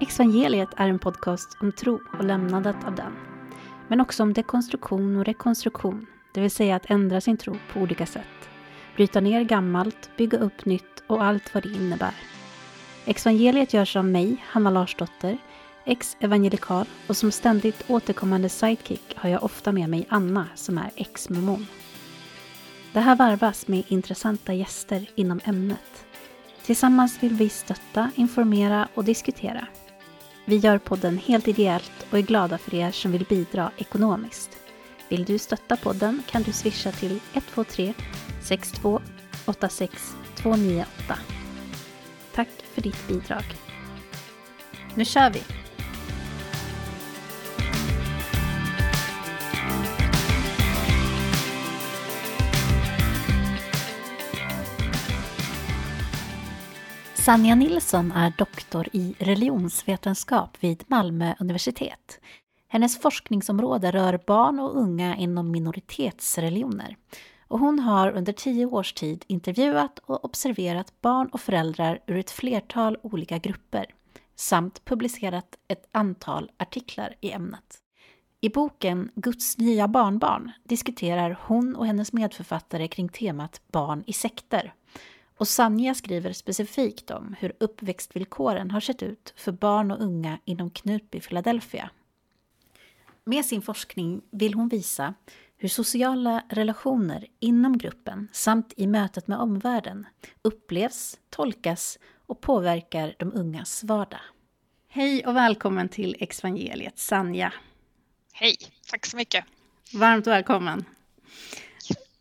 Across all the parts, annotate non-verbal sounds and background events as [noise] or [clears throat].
Exvangeliet är en podcast om tro och lämnandet av den. Men också om dekonstruktion och rekonstruktion, det vill säga att ändra sin tro på olika sätt. Bryta ner gammalt, bygga upp nytt och allt vad det innebär. Exvangeliet görs av mig, Hanna Larsdotter, ex-evangelikal och som ständigt återkommande sidekick har jag ofta med mig Anna som är ex-mormon. Det här varvas med intressanta gäster inom ämnet. Tillsammans vill vi stötta, informera och diskutera. Vi gör podden helt ideellt och är glada för er som vill bidra ekonomiskt. Vill du stötta podden kan du swisha till 123 62 86 298. Tack för ditt bidrag. Nu kör vi! Sanja Nilsson är doktor i religionsvetenskap vid Malmö universitet. Hennes forskningsområde rör barn och unga inom minoritetsreligioner. Och hon har under tio års tid intervjuat och observerat barn och föräldrar ur ett flertal olika grupper samt publicerat ett antal artiklar i ämnet. I boken Guds nya barnbarn diskuterar hon och hennes medförfattare kring temat barn i sekter och Sanja skriver specifikt om hur uppväxtvillkoren har sett ut för barn och unga inom Knutby, Philadelphia. Med sin forskning vill hon visa hur sociala relationer inom gruppen samt i mötet med omvärlden upplevs, tolkas och påverkar de ungas vardag. Hej och välkommen till Exvangeliet, Sanja. Hej, tack så mycket. Varmt välkommen.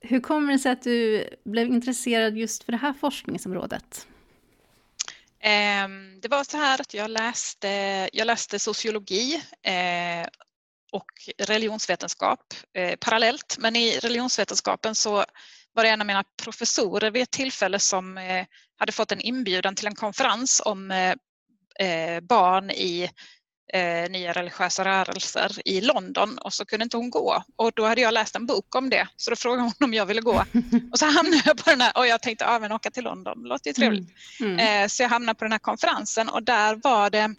Hur kommer det sig att du blev intresserad just för det här forskningsområdet? Ehm, det var så här att jag läste, jag läste sociologi eh, och religionsvetenskap eh, parallellt. Men i religionsvetenskapen så var det en av mina professorer vid ett tillfälle som eh, hade fått en inbjudan till en konferens om barn i eh, nya religiösa rörelser i London och så kunde inte hon gå. Och då hade jag läst en bok om det så då frågade hon om jag ville gå. [laughs] Och så hamnade jag på den här och jag tänkte ja, men åka till London, det låter ju trevligt. Mm. Mm. Eh, så jag hamnade på den här konferensen och där var det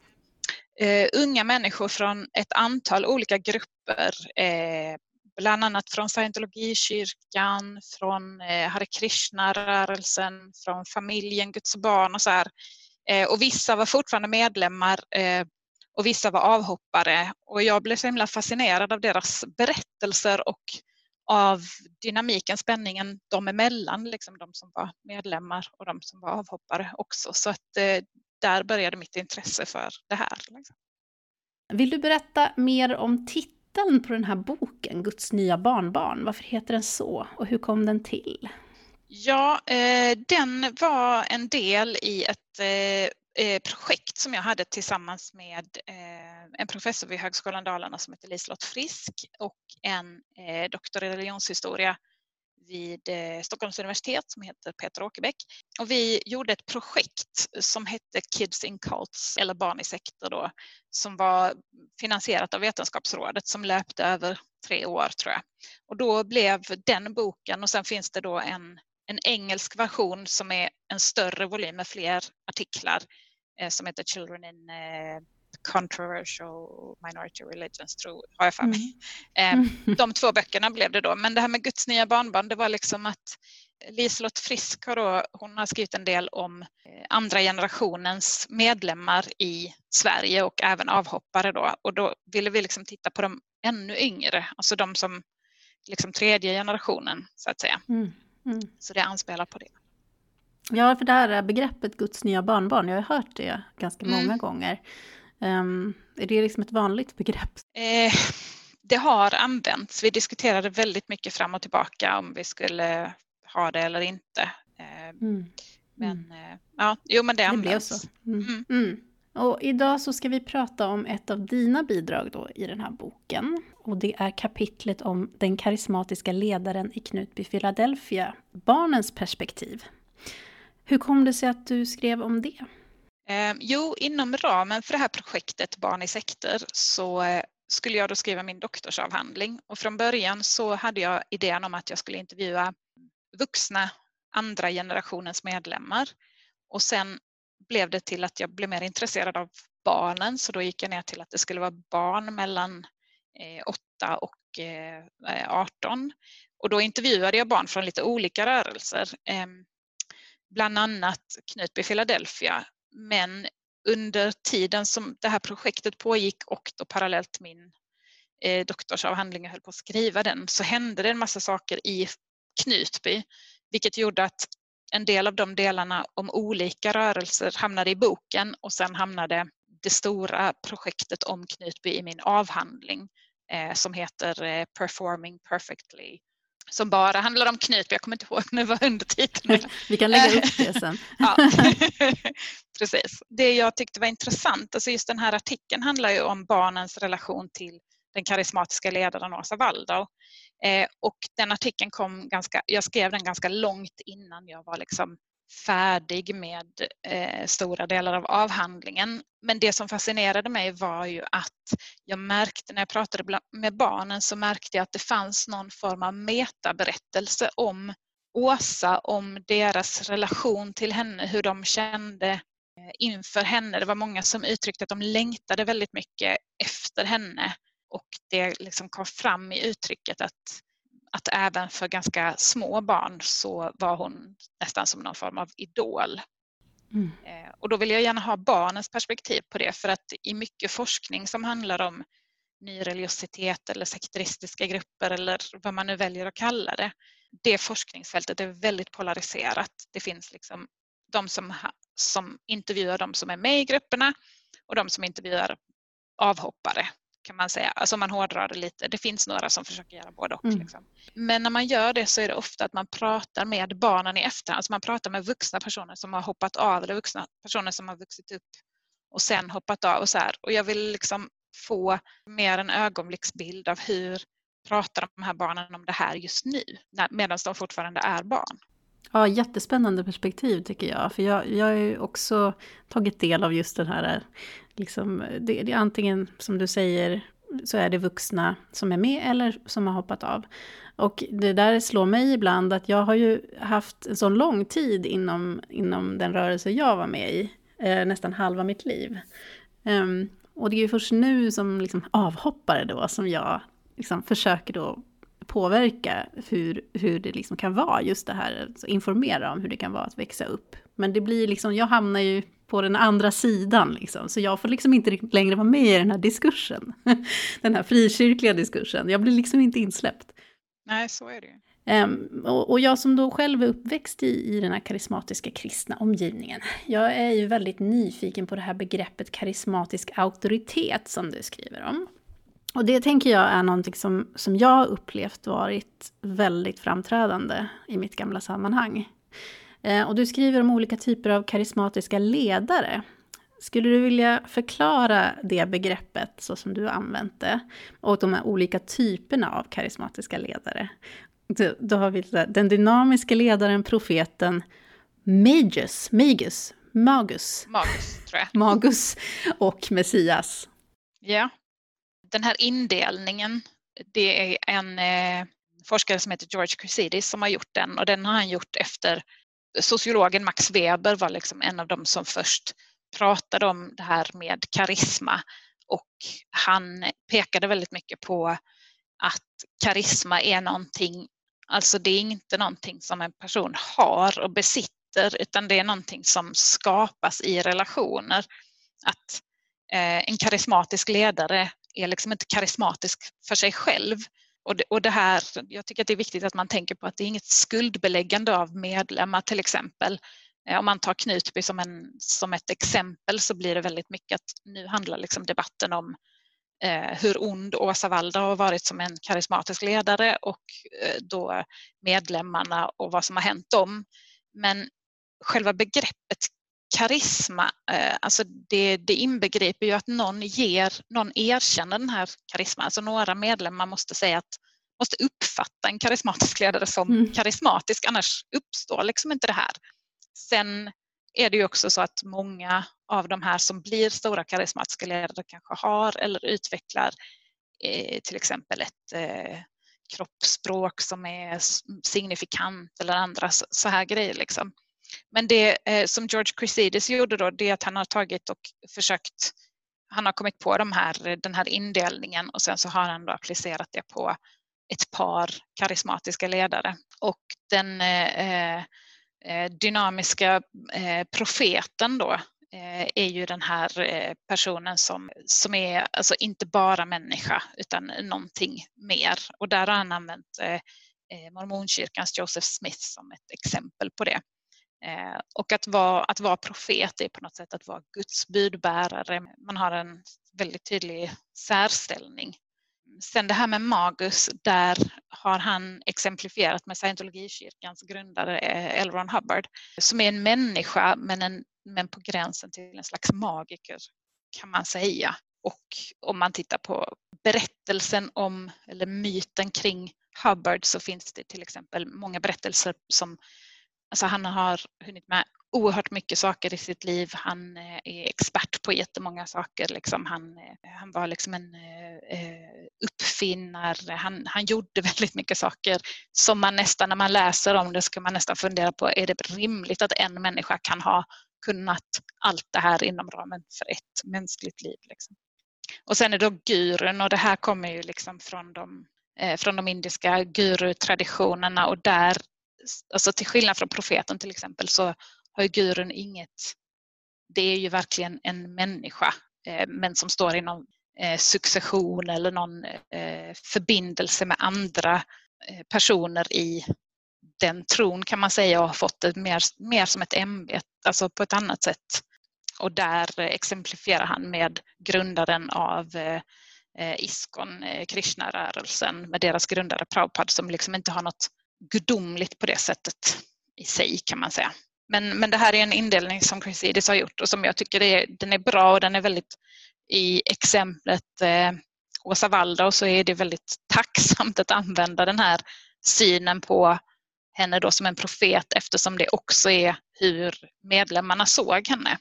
eh, unga människor från ett antal olika grupper eh, bland annat från scientologikyrkan, från eh, Hare Krishna-rörelsen, från familjen Guds barn och så här. Eh, och vissa var fortfarande medlemmar eh, och vissa var avhoppare och jag blev så himla fascinerad av deras berättelser och av dynamiken, spänningen dem emellan, liksom de som var medlemmar och de som var avhoppare också. Så att eh, där började mitt intresse för det här. Liksom. Vill du berätta mer om titeln på den här boken, Guds nya barnbarn? Varför heter den så och hur kom den till? Ja, eh, den var en del i ett eh, Eh, projekt som jag hade tillsammans med eh, en professor vid Högskolan Dalarna som heter Liselott Frisk och en eh, doktor i religionshistoria vid Stockholms universitet som heter Peter Åkerbäck. Och vi gjorde ett projekt som hette Kids in Cults, eller Barn i sekter då, som var finansierat av Vetenskapsrådet som löpte över tre år tror jag. Och då blev den boken och sen finns det då en en engelsk version som är en större volym med fler artiklar eh, som heter Children in eh, Controversial Minority Religions, tror, har jag för mig. Mm. Eh, de två böckerna blev det då. Men det här med Guds nya barnbarn, det var liksom att Liselott Frisk har, då, hon har skrivit en del om andra generationens medlemmar i Sverige och även avhoppare då. Och då ville vi liksom titta på de ännu yngre, alltså de som liksom tredje generationen så att säga. Mm. Mm. Så det anspelar på det. Ja, för det här begreppet Guds nya barnbarn, jag har hört det ganska många mm. gånger. Um, är det liksom ett vanligt begrepp? Eh, det har använts. Vi diskuterade väldigt mycket fram och tillbaka om vi skulle ha det eller inte. Eh, mm. Men eh, ja, jo men det, det används. Blev så. Mm. Och idag så ska vi prata om ett av dina bidrag då i den här boken. Och det är kapitlet om den karismatiska ledaren i Knutby, Philadelphia, barnens perspektiv. Hur kom det sig att du skrev om det? Eh, jo, inom ramen för det här projektet Barn i sekter så eh, skulle jag då skriva min doktorsavhandling och från början så hade jag idén om att jag skulle intervjua vuxna andra generationens medlemmar och sen blev det till att jag blev mer intresserad av barnen så då gick jag ner till att det skulle vara barn mellan eh, 8 och eh, 18. Och då intervjuade jag barn från lite olika rörelser. Ehm, bland annat Knutby Philadelphia. Men under tiden som det här projektet pågick och då parallellt min eh, doktorsavhandling, jag höll på att skriva den, så hände det en massa saker i Knutby, vilket gjorde att en del av de delarna om olika rörelser hamnade i boken och sen hamnade det stora projektet om Knutby i min avhandling eh, som heter eh, Performing Perfectly som bara handlar om Knutby. Jag kommer inte ihåg nu vad undertiteln [laughs] Vi kan lägga upp det sen. [laughs] ja, [laughs] precis. Det jag tyckte var intressant, alltså just den här artikeln handlar ju om barnens relation till den karismatiska ledaren Åsa Waldau. Eh, och den artikeln kom ganska, jag skrev den ganska långt innan jag var liksom färdig med eh, stora delar av avhandlingen. Men det som fascinerade mig var ju att jag märkte när jag pratade med barnen så märkte jag att det fanns någon form av metaberättelse om Åsa, om deras relation till henne, hur de kände eh, inför henne. Det var många som uttryckte att de längtade väldigt mycket efter henne och det liksom kom fram i uttrycket att att även för ganska små barn så var hon nästan som någon form av idol. Mm. Eh, och då vill jag gärna ha barnens perspektiv på det för att i mycket forskning som handlar om nyreligiositet eller sekteristiska grupper eller vad man nu väljer att kalla det. Det forskningsfältet är väldigt polariserat. Det finns liksom de som, som intervjuar de som är med i grupperna och de som intervjuar avhoppare kan man säga. Alltså om man hårdrar det lite. Det finns några som försöker göra både och. Mm. Liksom. Men när man gör det så är det ofta att man pratar med barnen i efterhand. Alltså man pratar med vuxna personer som har hoppat av eller vuxna personer som har vuxit upp och sen hoppat av. Och, så här. och jag vill liksom få mer en ögonblicksbild av hur pratar de här barnen om det här just nu medan de fortfarande är barn. Ja, jättespännande perspektiv tycker jag. För jag, jag har ju också tagit del av just den här, liksom, det, det är antingen som du säger, så är det vuxna som är med eller som har hoppat av. Och det där slår mig ibland att jag har ju haft en sån lång tid inom, inom den rörelse jag var med i, eh, nästan halva mitt liv. Um, och det är ju först nu som liksom avhoppare då som jag liksom försöker då påverka hur, hur det liksom kan vara, just det här, alltså informera om hur det kan vara att växa upp. Men det blir liksom, jag hamnar ju på den andra sidan liksom, så jag får liksom inte längre vara med i den här diskursen. [laughs] den här frikyrkliga diskursen, jag blir liksom inte insläppt. Nej, så är det ju. Um, och, och, jag som då själv är uppväxt i, i den här karismatiska kristna omgivningen, jag är ju väldigt nyfiken på det här begreppet karismatisk auktoritet som du skriver om. Och det tänker jag är någonting som, som jag har upplevt varit väldigt framträdande i mitt gamla sammanhang. Eh, och du skriver om olika typer av karismatiska ledare. Skulle du vilja förklara det begreppet så som du har använt det? Och de här olika typerna av karismatiska ledare. Då, då har vi den dynamiska ledaren, profeten, Magus, Magus, Magus. Magus, tror jag. Magus och Messias. Ja, den här indelningen, det är en eh, forskare som heter George Crusidis som har gjort den och den har han gjort efter sociologen Max Weber var liksom en av dem som först pratade om det här med karisma och han pekade väldigt mycket på att karisma är någonting, alltså det är inte någonting som en person har och besitter utan det är någonting som skapas i relationer. Att eh, en karismatisk ledare är liksom inte karismatisk för sig själv. Och det, och det här, jag tycker att det är viktigt att man tänker på att det är inget skuldbeläggande av medlemmar till exempel. Eh, om man tar Knutby som, en, som ett exempel så blir det väldigt mycket att nu handlar liksom debatten om eh, hur ond Åsa Waldau har varit som en karismatisk ledare och eh, då medlemmarna och vad som har hänt dem. Men själva begreppet karisma, eh, alltså det, det inbegriper ju att någon ger, någon erkänner den här karisman. Alltså några medlemmar måste säga att måste uppfatta en karismatisk ledare som mm. karismatisk, annars uppstår liksom inte det här. Sen är det ju också så att många av de här som blir stora karismatiska ledare kanske har eller utvecklar eh, till exempel ett eh, kroppsspråk som är signifikant eller andra så här grejer. Liksom. Men det eh, som George Chrysidis gjorde då, det är att han har tagit och försökt han har kommit på de här, den här indelningen och sen så har han då applicerat det på ett par karismatiska ledare. Och den eh, eh dynamiska eh, profeten då eh, är ju den här eh, personen som, som är alltså inte bara människa utan någonting mer. Och där har han använt eh, eh mormonkyrkans Joseph Smith som ett exempel på det. Eh, och att vara, att vara profet är på något sätt att vara Guds budbärare. Man har en väldigt tydlig särställning. Sen det här med magus, där har han exemplifierat med scientologikyrkans grundare eh, L. Ron Hubbard som är en människa men, en, men på gränsen till en slags magiker kan man säga. Och om man tittar på berättelsen om, eller myten kring Hubbard så finns det till exempel många berättelser som Alltså han har hunnit med oerhört mycket saker i sitt liv. Han eh, är expert på jättemånga saker. Liksom han, eh, han var liksom en eh, uppfinnare. Han, han gjorde [laughs] väldigt mycket saker som man nästan, när man läser om det, ska man nästan fundera på, är det rimligt att en människa kan ha kunnat allt det här inom ramen för ett mänskligt liv? Liksom. Och sen är det då gurun och det här kommer ju liksom från de, från de indiska gurutraditionerna och där alltså till skillnad från profeten till exempel så har ju gurun inget, det är ju verkligen en människa eh, men som står i någon eh, succession eller någon eh, förbindelse med andra personer i den tron kan man säga och har fått det mer, mer som ett ämbete, alltså på ett annat sätt. Och där exemplifierar han med grundaren av Iskon, Krishna-rörelsen, med deras grundare Prabhupada som liksom inte har något gudomligt på det sättet i sig kan man säga. Men, men det här är en indelning som Chris har gjort och som jag tycker är, den är bra och den är väldigt i exemplet eh, Åsa Waldau så är det väldigt tacksamt att använda den här synen på henne då som en profet eftersom det också är hur medlemmarna såg henne.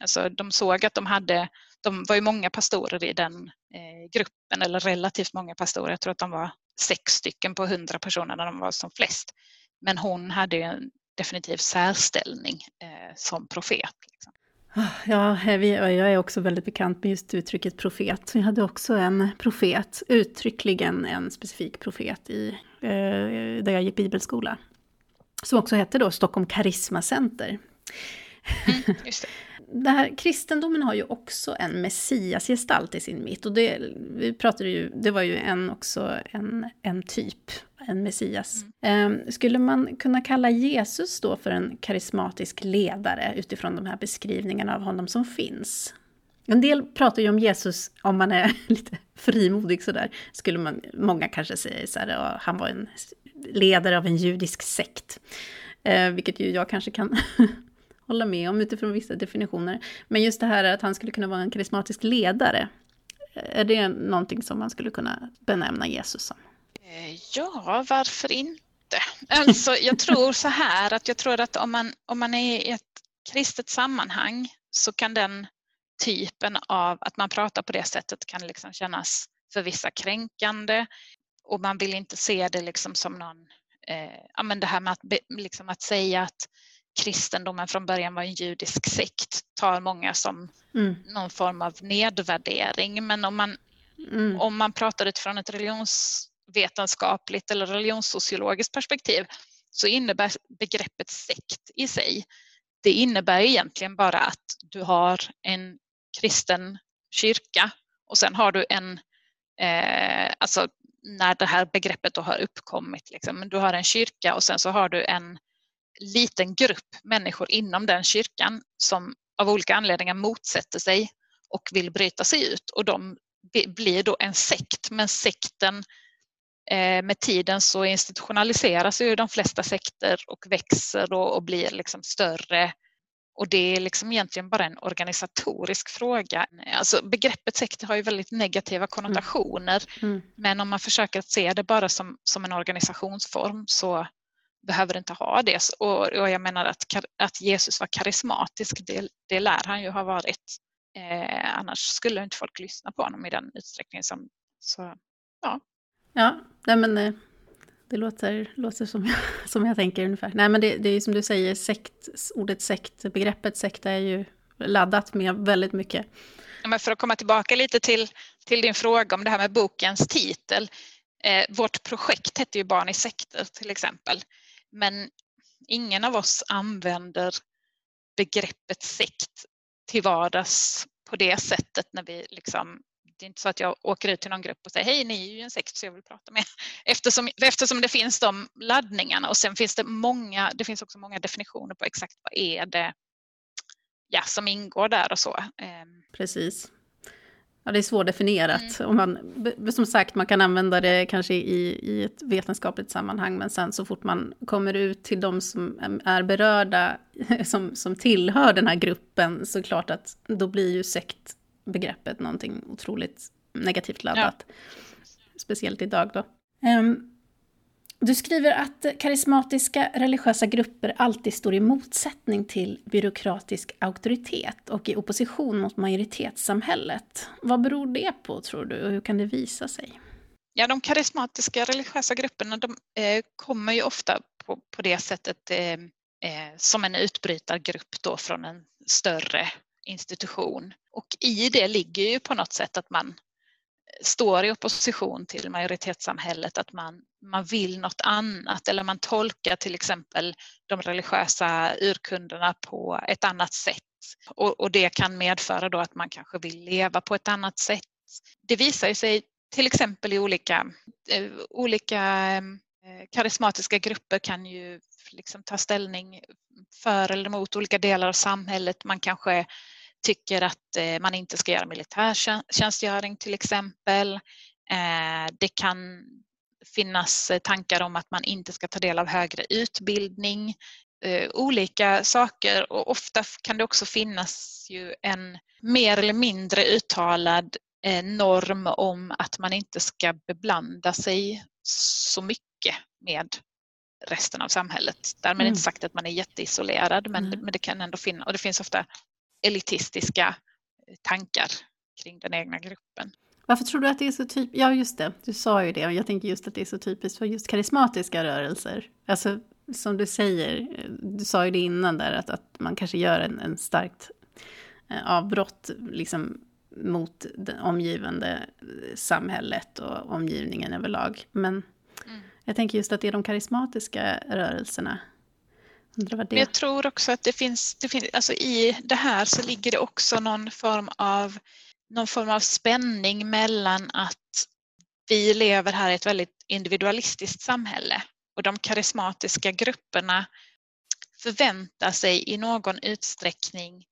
Alltså de såg att de hade, de var ju många pastorer i den eh, gruppen eller relativt många pastorer, jag tror att de var sex stycken på hundra personer när de var som flest. Men hon hade en definitiv särställning eh, som profet. Liksom. Ja, jag är också väldigt bekant med just uttrycket profet. Vi hade också en profet, uttryckligen en specifik profet i, eh, där jag gick bibelskola. Som också hette då Stockholm Karisma Center. Mm, det här, kristendomen har ju också en messiasgestalt i sin mitt. Och det, vi pratade ju, det var ju en också en, en typ, en messias. Mm. Eh, skulle man kunna kalla Jesus då för en karismatisk ledare utifrån de här beskrivningarna av honom som finns? En del pratar ju om Jesus, om man är [laughs] lite frimodig sådär, skulle man, många kanske säga så här, han var en ledare av en judisk sekt. Eh, vilket ju jag kanske kan [laughs] hålla med om utifrån vissa definitioner. Men just det här att han skulle kunna vara en karismatisk ledare, eh, är det någonting som man skulle kunna benämna Jesus som? Eh, ja, varför inte? Alltså, jag tror så här att jag tror att om man, om man är i ett kristet sammanhang så kan den typen av att man pratar på det sättet kan liksom kännas för vissa kränkande och man vill inte se det liksom som någon, eh, ja men det här med att, liksom att säga att kristendomen från början var en judisk sekt tar många som mm. någon form av nedvärdering. Men om man, mm. om man pratar utifrån ett religionsvetenskapligt eller religionssociologiskt perspektiv så innebär begreppet sekt i sig, det innebär egentligen bara att du har en kristen kyrka och sen har du en, eh, alltså när det här begreppet då har uppkommit, liksom, du har en kyrka och sen så har du en liten grupp människor inom den kyrkan som av olika anledningar motsätter sig och vill bryta sig ut och de blir då en sekt. Men sekten eh, med tiden så institutionaliseras ju de flesta sekter och växer och, och blir liksom större. Och det är liksom egentligen bara en organisatorisk fråga. Alltså begreppet sekt har ju väldigt negativa konnotationer mm. Mm. men om man försöker att se det bara som, som en organisationsform så behöver inte ha det. Och, och jag menar att, att Jesus var karismatisk, det, det lär han ju ha varit. Eh, annars skulle inte folk lyssna på honom i den utsträckningen som... Så, ja. Ja, nej men eh, det låter, låter som, jag, [laughs] som jag tänker ungefär. Nej men det, det är som du säger, sekt, ordet sekt, begreppet sekt är ju laddat med väldigt mycket. Men för att komma tillbaka lite till, till din fråga om det här med bokens titel. Eh, vårt projekt heter ju Barn i sekter till exempel. Men ingen av oss använder begreppet sekt till vardags på det sättet när vi liksom det är inte så att jag åker ut till någon grupp och säger hej ni är ju en sekt så jag vill prata med eftersom, eftersom det finns de laddningarna och sen finns det många, det finns också många definitioner på exakt vad är det ja, som ingår där och så. Ehm. Precis. Ja, det är svårdefinierat. Mm. Och man, som sagt, man kan använda det kanske i, i ett vetenskapligt sammanhang, men sen så fort man kommer ut till de som är berörda, [laughs] som, som tillhör den här gruppen, så klart att då blir ju sektbegreppet någonting otroligt negativt laddat. Ja. Speciellt idag då. Um, du skriver att karismatiska religiösa grupper alltid står i motsättning till byråkratisk auktoritet och i opposition mot majoritetssamhället. Vad beror det på tror du och hur kan det visa sig? Ja, de karismatiska religiösa grupperna de, eh, kommer ju ofta på, på det sättet eh, eh, som en utbrytargrupp då från en större institution. Och i det ligger ju på något sätt att man står i opposition till majoritetssamhället, att man, man vill något annat eller man tolkar till exempel de religiösa urkunderna på ett annat sätt. Och, och det kan medföra då att man kanske vill leva på ett annat sätt. Det visar sig till exempel i olika, eh, olika eh, karismatiska grupper kan ju liksom ta ställning för eller emot olika delar av samhället. Man kanske tycker att eh, man inte ska göra militärtjänstgöring till exempel. Eh, det kan finnas tankar om att man inte ska ta del av högre utbildning. Eh, olika saker och ofta kan det också finnas ju en mer eller mindre uttalad norm om att man inte ska beblanda sig så mycket med resten av samhället. Därmed mm. inte sagt att man är jätteisolerad men, mm. men det kan ändå finnas och det finns ofta elitistiska tankar kring den egna gruppen. Varför tror du att det är så typiskt? Ja, just det, du sa ju det. Och jag tänker just att det är så typiskt för just karismatiska rörelser. Alltså, som du säger, du sa ju det innan där, att, att man kanske gör en, en starkt eh, avbrott liksom, mot det omgivande samhället och omgivningen överlag. Men mm. jag tänker just att det är de karismatiska rörelserna men jag tror också att det finns, det finns alltså i det här så ligger det också någon form av någon form av spänning mellan att vi lever här i ett väldigt individualistiskt samhälle och de karismatiska grupperna förväntar sig i någon utsträckning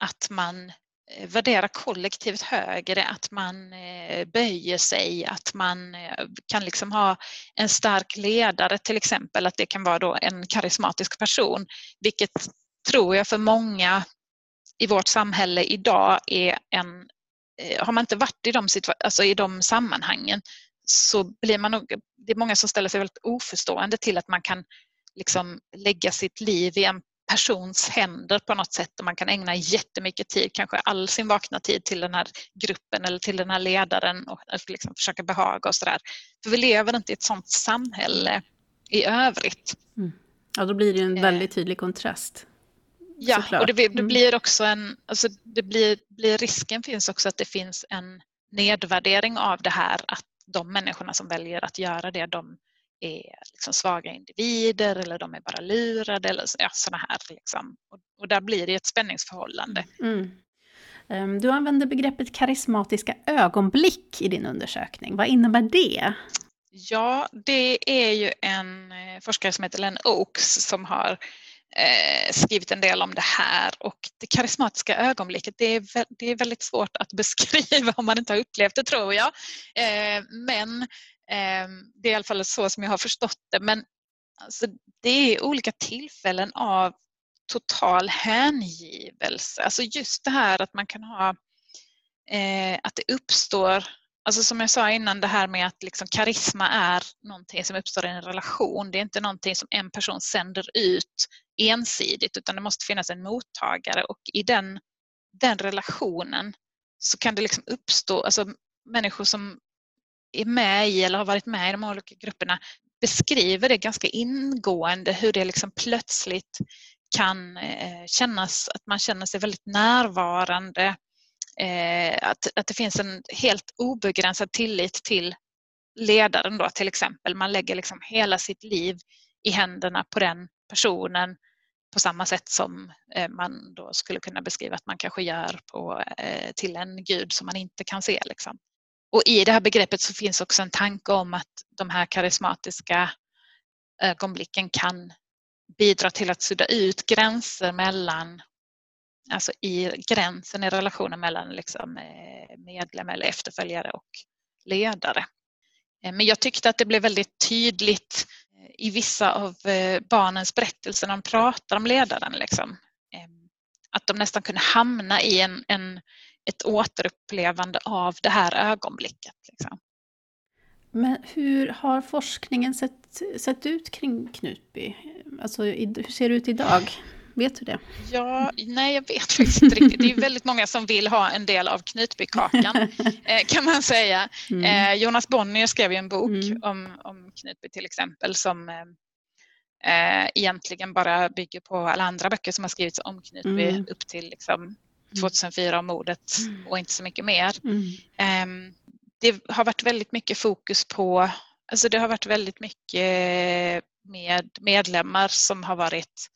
att man Eh, värdera kollektivet högre, att man eh, böjer sig, att man eh, kan liksom ha en stark ledare till exempel, att det kan vara då en karismatisk person, vilket tror jag för många i vårt samhälle idag är en, har man inte varit i de, alltså i de sammanhangen så blir man nog, det är många som ställer sig väldigt oförstående till att man kan liksom lägga sitt liv i en persons händer på något sätt och man kan ägna jättemycket tid, kanske all sin vakna tid till den här gruppen eller till den här ledaren och liksom försöka behaga och sådär. För vi lever inte i ett sådant samhälle i övrigt. Mm. Ja, då blir det en väldigt tydlig kontrast. Ja, Såklart. och det, det, mm. blir också en, alltså det blir, blir, risken finns också att det finns en nedvärdering av det här att de människorna som väljer att göra det, de är liksom svaga individer eller de är bara lurade eller ja, sådana här. Liksom. Och, och, där blir det ett spänningsförhållande. Mm. Um, du använder begreppet karismatiska ögonblick i din undersökning. Vad innebär det? Ja, det är ju en eh, forskare som heter Len Oaks som har eh, skrivit en del om det här och det karismatiska ögonblicket det är, det är väldigt svårt att [laughs] beskriva om man inte har upplevt det tror jag. Eh, men Ehm, Ehm, det är i alla fall så som jag har förstått det. Men alltså, det är olika tillfällen av total hängivelse. Alltså just det här att man kan ha eh, att det uppstår Alltså som jag sa innan det här med att liksom karisma är någonting som uppstår i en relation. Det är inte någonting som en person sänder ut ensidigt utan det måste finnas en mottagare och i den, den relationen så kan det liksom uppstå, alltså människor som är med i eller har varit med i de olika grupperna beskriver det ganska ingående hur det liksom plötsligt kan eh, kännas att man känner sig väldigt närvarande. Eh, att, att det finns en helt obegränsad tillit till ledaren då till exempel. Man lägger liksom hela sitt liv i händerna på den personen på samma sätt som eh, man då skulle kunna beskriva att man kanske gör på, till en gud som man inte kan se. Liksom. Och i det här begreppet så finns också en tanke om att de här karismatiska ögonblicken kan bidra till att sudda ut gränser mellan alltså i gränsen i relationen mellan liksom eh, medlem eller efterföljare och ledare. Eh, men jag tyckte att det blev väldigt tydligt eh, i vissa av barnens berättelser när de pratar om ledaren. Liksom. Att de nästan kunde hamna i en, en ett återupplevande av det här ögonblicket. Liksom. Men hur har forskningen sett, sett ut kring Knutby? Alltså, hur ser det ut idag? Vet du det? Ja, nej jag vet faktiskt inte riktigt. Det är väldigt många som vill ha en del av Knutbykakan [laughs] eh, kan man säga. Mm. Eh, Jonas Bonnier skrev ju en bok mm. om, om Knutby till exempel som eh, egentligen bara bygger på alla andra böcker som har skrivits om Knutby mm. upp till liksom, 2004 om mordet mm. och inte så mycket mer. Mm. Ehm, det har varit väldigt mycket fokus på, alltså det har varit väldigt mycket med medlemmar som har varit,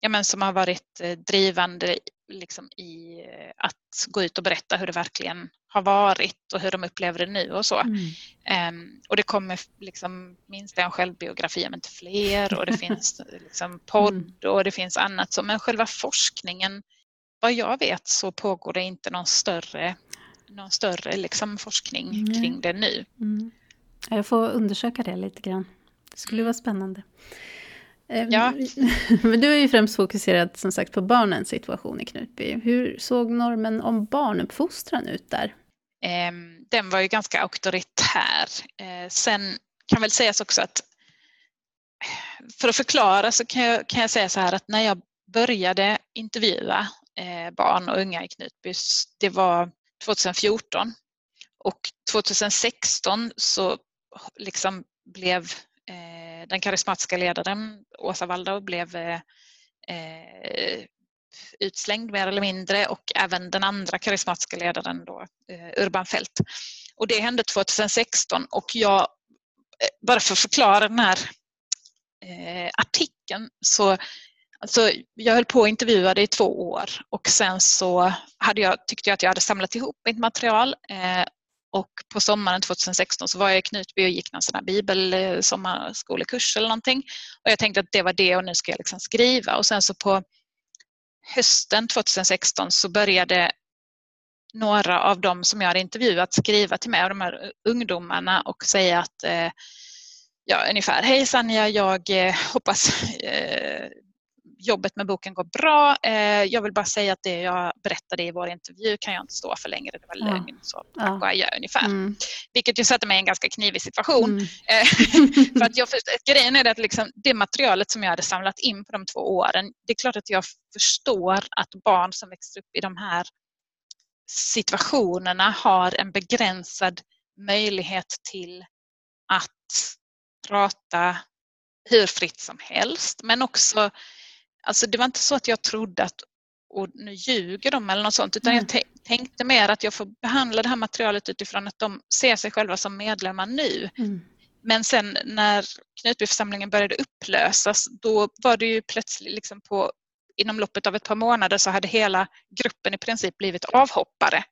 ja men som har varit eh, drivande liksom i eh, att gå ut och berätta hur det verkligen har varit och hur de upplever det nu och så. Mm. Um, och det kommer liksom minst en självbiografi om inte fler och det [laughs] finns liksom podd mm. och det finns annat. Så, men själva forskningen vad jag vet så pågår det inte någon större, någon större liksom forskning mm. kring det nu. Mm. Jag får undersöka det lite grann. Det skulle vara spännande. Ehm, ja. [laughs] Men du är ju främst fokuserad som sagt på barnens situation i Knutby. Hur såg normen om barnuppfostran ut där? Ehm, den var ju ganska auktoritär. Eh, sen kan väl sägas också att för att förklara så kan jag, kan jag säga så här att när jag började intervjua Eh, barn och unga i Knutby, det var 2014. Och 2016 så liksom blev eh, den karismatiska ledaren Åsa Waldau blev eh, eh, utslängd mer eller mindre och även den andra karismatiska ledaren då, eh, Urban Fält. Och det hände 2016 och jag, eh, bara för att förklara den här artikeln så Alltså, jag höll på att intervjua i två år och sen så hade jag, tyckte jag att jag hade samlat ihop mitt material eh, och på sommaren 2016 så var jag i Knutby och gick någon sån här bibelsommarskolekurs eh, eller någonting. Och jag tänkte att det var det och nu ska jag liksom skriva och sen så på hösten 2016 så började några av dem som jag hade intervjuat skriva till mig, av de här eh, ungdomarna och säga att eh, ja, ungefär Hej Sanja, jag eh, hoppas [laughs] eh, jobbet med boken går bra. Eh, jag vill bara säga att det jag berättade i vår intervju kan jag inte stå för längre. Det var lögn. Ja. Så tack och adjö ungefär. Mm. Vilket ju satte mig i en ganska knivig situation. Mm. Eh, [laughs] för att jag, grejen är att liksom, det materialet som jag hade samlat in på de två åren, det är klart att jag förstår att barn som växer upp i de här situationerna har en begränsad möjlighet till att prata hur fritt som helst men också Alltså det var inte så att jag trodde att och nu ljuger de eller något sånt utan mm. jag tänkte mer att jag får behandla det här materialet utifrån att de ser sig själva som medlemmar nu. Mm. Men sen när Knutbyförsamlingen började upplösas då var det ju plötsligt liksom på inom loppet av ett par månader så hade hela gruppen i princip blivit avhoppare.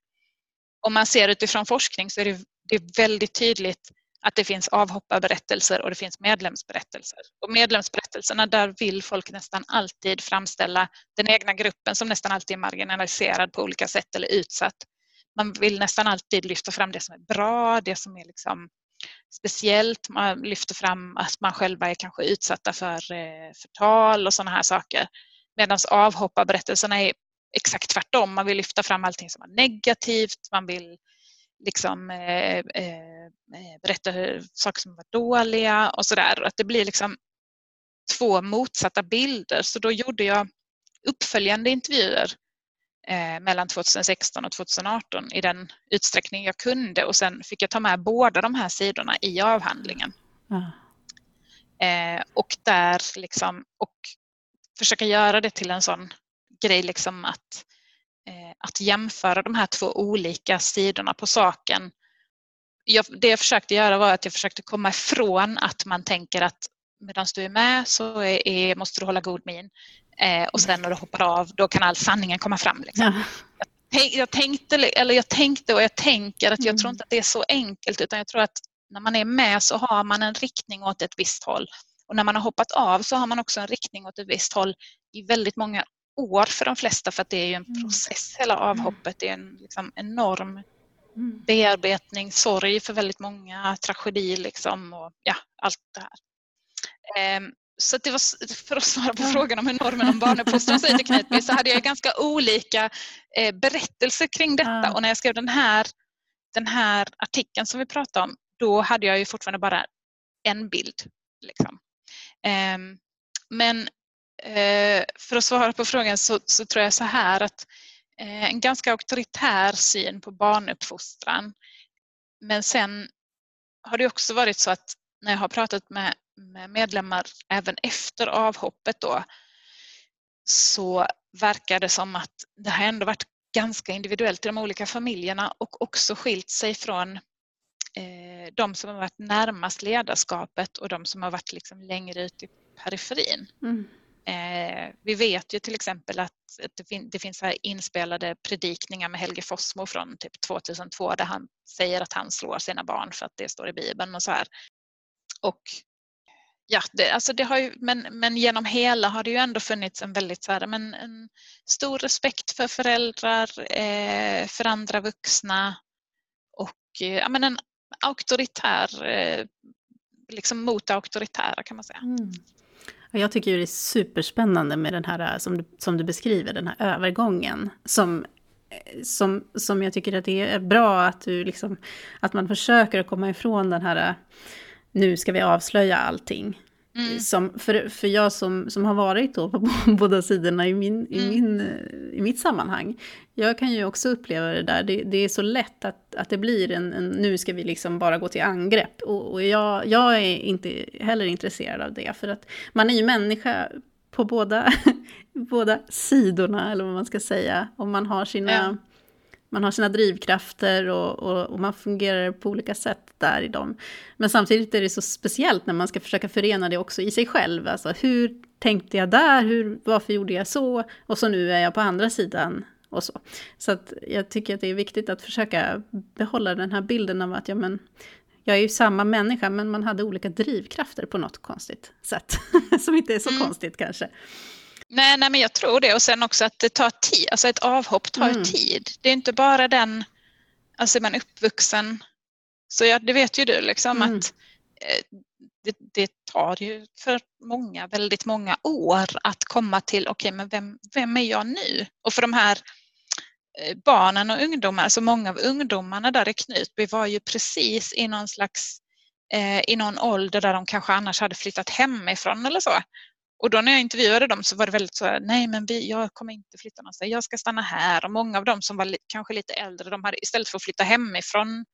Om man ser utifrån forskning så är det, det är väldigt tydligt att det finns avhopparberättelser och det finns medlemsberättelser. Och medlemsberättelserna där vill folk nästan alltid framställa den egna gruppen som nästan alltid är marginaliserad på olika sätt eller utsatt. Man vill nästan alltid lyfta fram det som är bra, det som är liksom speciellt. Man lyfter fram att man själva är kanske utsatta för eh, förtal och sådana här saker. Medan avhopparberättelserna är exakt tvärtom. Man vill lyfta fram allting som är negativt. Man vill liksom, eh, eh, berätta hur, saker som var dåliga och sådär. Att det blir liksom två motsatta bilder. Så då gjorde jag uppföljande intervjuer eh, mellan 2016 och 2018 i den utsträckning jag kunde och sen fick jag ta med båda de här sidorna i avhandlingen. Mm. Eh, och där liksom, och försöka göra det till en sån grej liksom att, eh, att jämföra de här två olika sidorna på saken. Jag, det jag försökte göra var att jag försökte komma ifrån att man tänker att medan du är med så är, är, måste du hålla god min. Eh, och sen när du hoppar av då kan all sanningen komma fram. Liksom. Ja. Jag, jag, tänkte, eller jag tänkte och jag tänker att jag mm. tror inte att det är så enkelt utan jag tror att när man är med så har man en riktning åt ett visst håll. Och när man har hoppat av så har man också en riktning åt ett visst håll i väldigt många år för de flesta för att det är ju en mm. process hela avhoppet. Det är en liksom, enorm mm. bearbetning, sorg för väldigt många, tragedi liksom och ja, allt det här. Ehm, så det var, för att svara på frågan om hur normen om barnuppfostran ser ut Knutby så hade jag ganska olika eh, berättelser kring detta och när jag skrev den här, den här artikeln som vi pratade om då hade jag ju fortfarande bara en bild. Liksom. Ehm, men Eh, för att svara på frågan så, så tror jag så här att eh, en ganska auktoritär syn på barnuppfostran. Men sen har det också varit så att när jag har pratat med, med medlemmar även efter avhoppet då så verkar det som att det har ändå varit ganska individuellt i de olika familjerna och också skilt sig från eh, de som har varit närmast ledarskapet och de som har varit liksom längre ut i periferin. Mm. Eh, vi vet ju till exempel att det, fin det finns här inspelade predikningar med Helge Fossmo från typ 2002 där han säger att han slår sina barn för att det står i Bibeln och så här. Och ja, det, alltså det har ju, men, men genom hela har det ju ändå funnits en väldigt så här, men en stor respekt för föräldrar, eh, för andra vuxna och eh, ja, men en auktoritär, eh, liksom mot det auktoritära kan man säga. Mm. Jag tycker det är superspännande med den här, som du, som du beskriver, den här övergången. Som, som, som jag tycker att det är bra att, du liksom, att man försöker att komma ifrån den här, nu ska vi avslöja allting. Mm. Som, för, för jag som, som har varit då på [laughs] båda sidorna i, min, i, mm. min, i mitt sammanhang, jag kan ju också uppleva det där, det, det är så lätt att, att det blir en, en, nu ska vi liksom bara gå till angrepp. Och, och jag, jag är inte heller intresserad av det, för att man är ju människa på båda, [laughs] båda sidorna, eller vad man ska säga, och man har sina... Ja man har sina drivkrafter och, och, och, man fungerar på olika sätt där i dem. Men samtidigt är det så speciellt när man ska försöka förena det också i sig själv. Alltså hur tänkte jag där? Hur, varför gjorde jag så? Och så nu är jag på andra sidan och så. Så att jag tycker att det är viktigt att försöka behålla den här bilden av att ja, men, jag är ju samma människa men man hade olika drivkrafter på något konstigt sätt. [laughs] Som inte är så mm. konstigt kanske. Nej, nej, men jag tror det och sen också att det tar tid, alltså ett avhopp tar mm. tid. Det är inte bara den, alltså är man uppvuxen, så ja, det vet ju du liksom mm. att eh, det, det, tar ju för många, väldigt många år att komma till, okej okay, men vem, vem är jag nu? Och för de här eh, barnen och ungdomar, alltså många av ungdomarna där i Knutby var ju precis i någon slags eh, i någon ålder där de kanske annars hade flyttat hemifrån eller så. Och då när jag intervjuade dem så var det väldigt så här, nej men vi, jag kommer inte flytta någonstans, jag ska stanna här. Och många av dem som var li, kanske lite äldre, de hade istället för att flytta hemifrån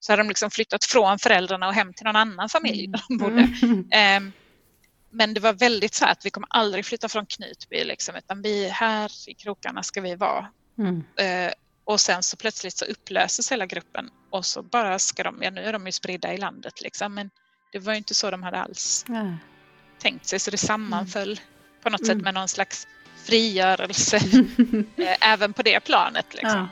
så hade de liksom flyttat från föräldrarna och hem till någon annan familj där de bodde. Mm. Um, men det var väldigt så här att vi kommer aldrig flytta från Knutby liksom, utan vi här i krokarna ska vi vara. Mm. Uh, och sen så plötsligt så upplöses hela gruppen och så bara ska de, ja nu är de ju spridda i landet liksom, men det var ju inte så de hade alls. Tänkt sig så det sammanföll mm. på något sätt mm. med någon slags frigörelse [laughs] eh, även på det planet. Liksom. Ja.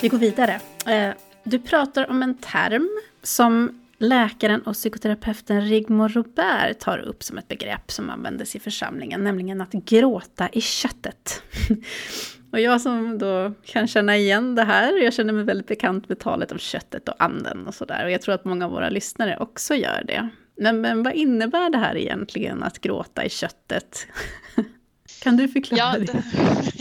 Vi går vidare. Eh, du pratar om en term som läkaren och psykoterapeuten Rigmor Robert tar upp som ett begrepp som användes i församlingen, nämligen att gråta i köttet. [laughs] och jag som då kan känna igen det här, jag känner mig väldigt bekant med talet om köttet och anden och sådär. Och jag tror att många av våra lyssnare också gör det. Men, men vad innebär det här egentligen, att gråta i köttet? [laughs] kan du förklara ja, det?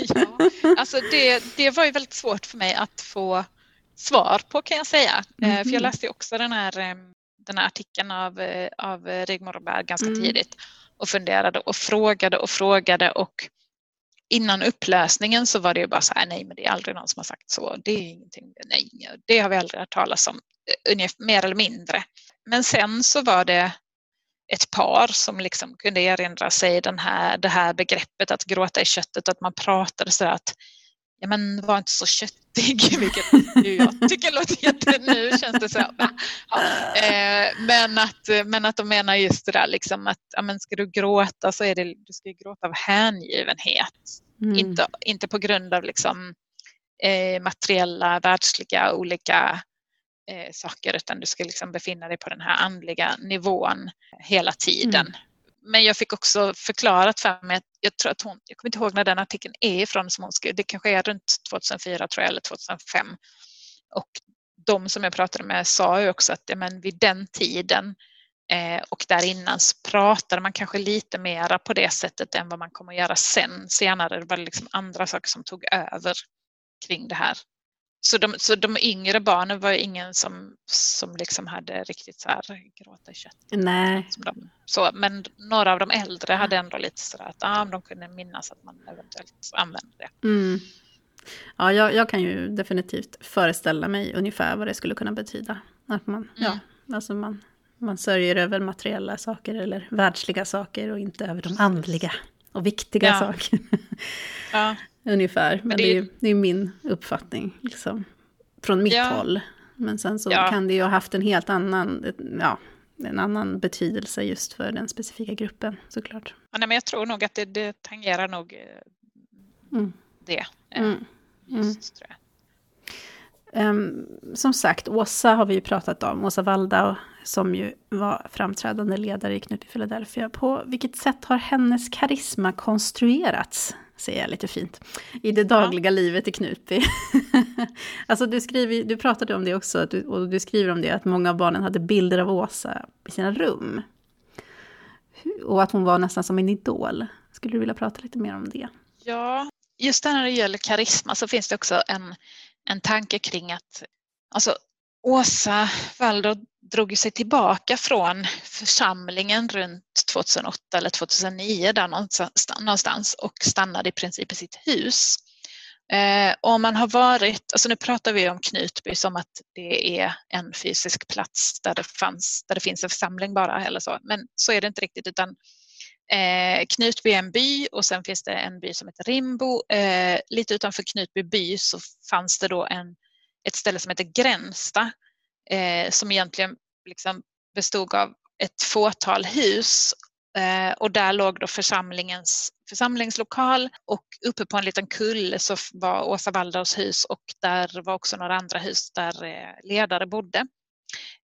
[laughs] ja, alltså det, det var ju väldigt svårt för mig att få svar på kan jag säga. Mm. För jag mhm. läste också den här, eh, den här artikeln av, eh, av Rigmor Berg ganska mm. tidigt och funderade och frågade och frågade och innan upplösningen så var det ju bara så här, nej men det är aldrig någon som har sagt så, det är ingenting, nej, det har vi aldrig hört talas om, mer eller mindre. Men sen så var det ett par som liksom kunde erinra sig den här, det här begreppet att gråta i köttet, att man pratade så att ja men var inte så köttig, [laughs] vilket jag tycker låter jätte... Nu känns det så här, ja. eh, men, att, men att de menar just det där liksom att ja, men ska du gråta så är det, du ska gråta av hängivenhet. Mm. Inte, inte på grund av liksom, eh, materiella, världsliga olika eh, saker utan du ska liksom befinna dig på den här andliga nivån hela tiden. Mm. Men jag fick också förklarat för mig att jag tror att hon, jag kommer inte ihåg när den artikeln är ifrån som hon skrev, det kanske är runt 2004 tror jag eller 2005. Och de som jag pratade med sa ju också att ja, men vid den tiden eh, och där innan så pratade man kanske lite mera på det sättet än vad man kommer att göra sen. Senare det var det liksom andra saker som tog över kring det här. Så de, så de yngre barnen var ingen som, som liksom hade riktigt så här gråta i kött. Nej. De, så, men några av de äldre hade ändå lite så att ah, de kunde minnas att man eventuellt använde det. Mm. Ja, jag, jag, kan ju definitivt föreställa mig ungefär vad det skulle kunna betyda. Att man, mm. ja, alltså man, man sörjer över materiella saker eller världsliga saker och inte över de andliga och viktiga ja. saker. Ja. Ungefär, men, men det, är, det är min uppfattning. Liksom, från mitt ja. håll. Men sen så ja. kan det ju ha haft en helt annan, ja, en annan betydelse just för den specifika gruppen såklart. Ja, nej, men jag tror nog att det, det tangerar nog eh, mm. det. Eh, mm. Just, mm. Um, som sagt, Åsa har vi ju pratat om, Åsa Waldau, som ju var framträdande ledare i Knutby Philadelphia. På vilket sätt har hennes karisma konstruerats? Säger jag lite fint, i det dagliga ja. livet i Knutby. [laughs] alltså du, skriver, du pratade om det också, du, och du skriver om det, att många av barnen hade bilder av Åsa i sina rum. Och att hon var nästan som en idol. Skulle du vilja prata lite mer om det? Ja, just när det gäller karisma så finns det också en, en tanke kring att alltså, Åsa Waldor drog sig tillbaka från församlingen runt 2008 eller 2009 där någonstans och stannade i princip i sitt hus. Eh, om man har varit, alltså nu pratar vi om Knutby som att det är en fysisk plats där det, fanns, där det finns en församling bara eller så, men så är det inte riktigt utan eh, Knutby är en by och sen finns det en by som heter Rimbo. Eh, lite utanför Knutby by så fanns det då en, ett ställe som heter Gränsta eh, som egentligen liksom bestod av ett fåtal hus eh, och där låg då församlingens församlingslokal och uppe på en liten kulle så var Åsa Waldaus hus och där var också några andra hus där eh, ledare bodde.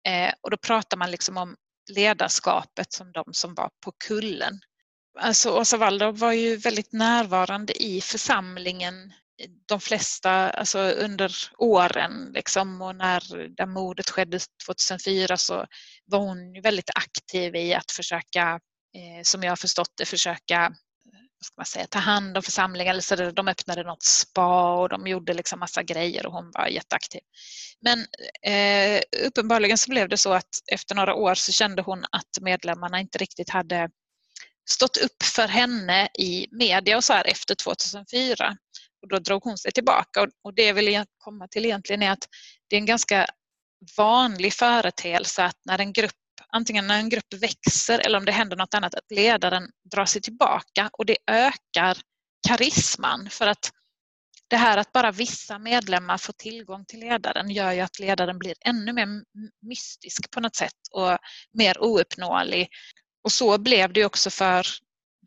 Eh, och då pratar man liksom om ledarskapet som de som var på kullen. Alltså Åsa Waldau var ju väldigt närvarande i församlingen de flesta, alltså under åren liksom och när det mordet skedde 2004 så var hon väldigt aktiv i att försöka, eh, som jag har förstått det, försöka vad ska man säga, ta hand om församlingen. Alltså de öppnade något spa och de gjorde liksom massa grejer och hon var jätteaktiv. Men eh, uppenbarligen så blev det så att efter några år så kände hon att medlemmarna inte riktigt hade stått upp för henne i media och så här efter 2004. Och då drog hon sig tillbaka och, och det jag vill komma till egentligen är att det är en ganska vanlig företeelse att när en grupp antingen när en grupp växer eller om det händer något annat, att ledaren drar sig tillbaka och det ökar karisman för att det här att bara vissa medlemmar får tillgång till ledaren gör ju att ledaren blir ännu mer mystisk på något sätt och mer ouppnåelig. Och så blev det också för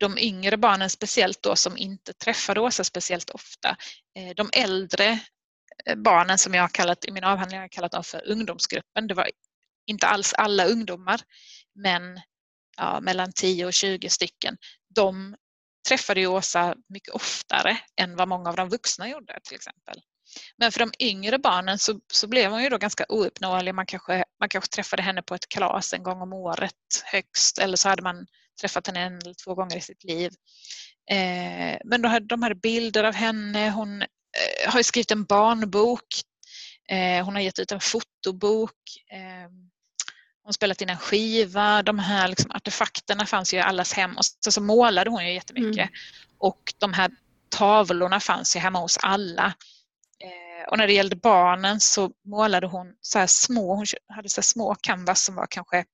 de yngre barnen speciellt då som inte träffade Åsa speciellt ofta. Eh, de äldre eh, barnen som jag har kallat i min avhandling har jag kallat dem för ungdomsgruppen. Det var inte alls alla ungdomar men ja, mellan 10 och 20 stycken. De träffade ju Åsa mycket oftare än vad många av de vuxna gjorde till exempel. Men för de yngre barnen så, så blev hon ju då ganska ouppnåelig. Man kanske, man kanske träffade henne på ett kalas en gång om året högst eller så hade man träffat henne en eller två gånger i sitt liv. Eh, men då de hade bilder av henne. Hon eh, har skrivit en barnbok. Eh, hon har gett ut en fotobok. Hon har spelat in en skiva. De här liksom, artefakterna fanns ju i allas hem och så, så målade hon ju jättemycket. Mm. Och de här tavlorna fanns ju hemma hos alla. Och när det gällde barnen så målade hon så här små, hon hade så små canvas som var kanske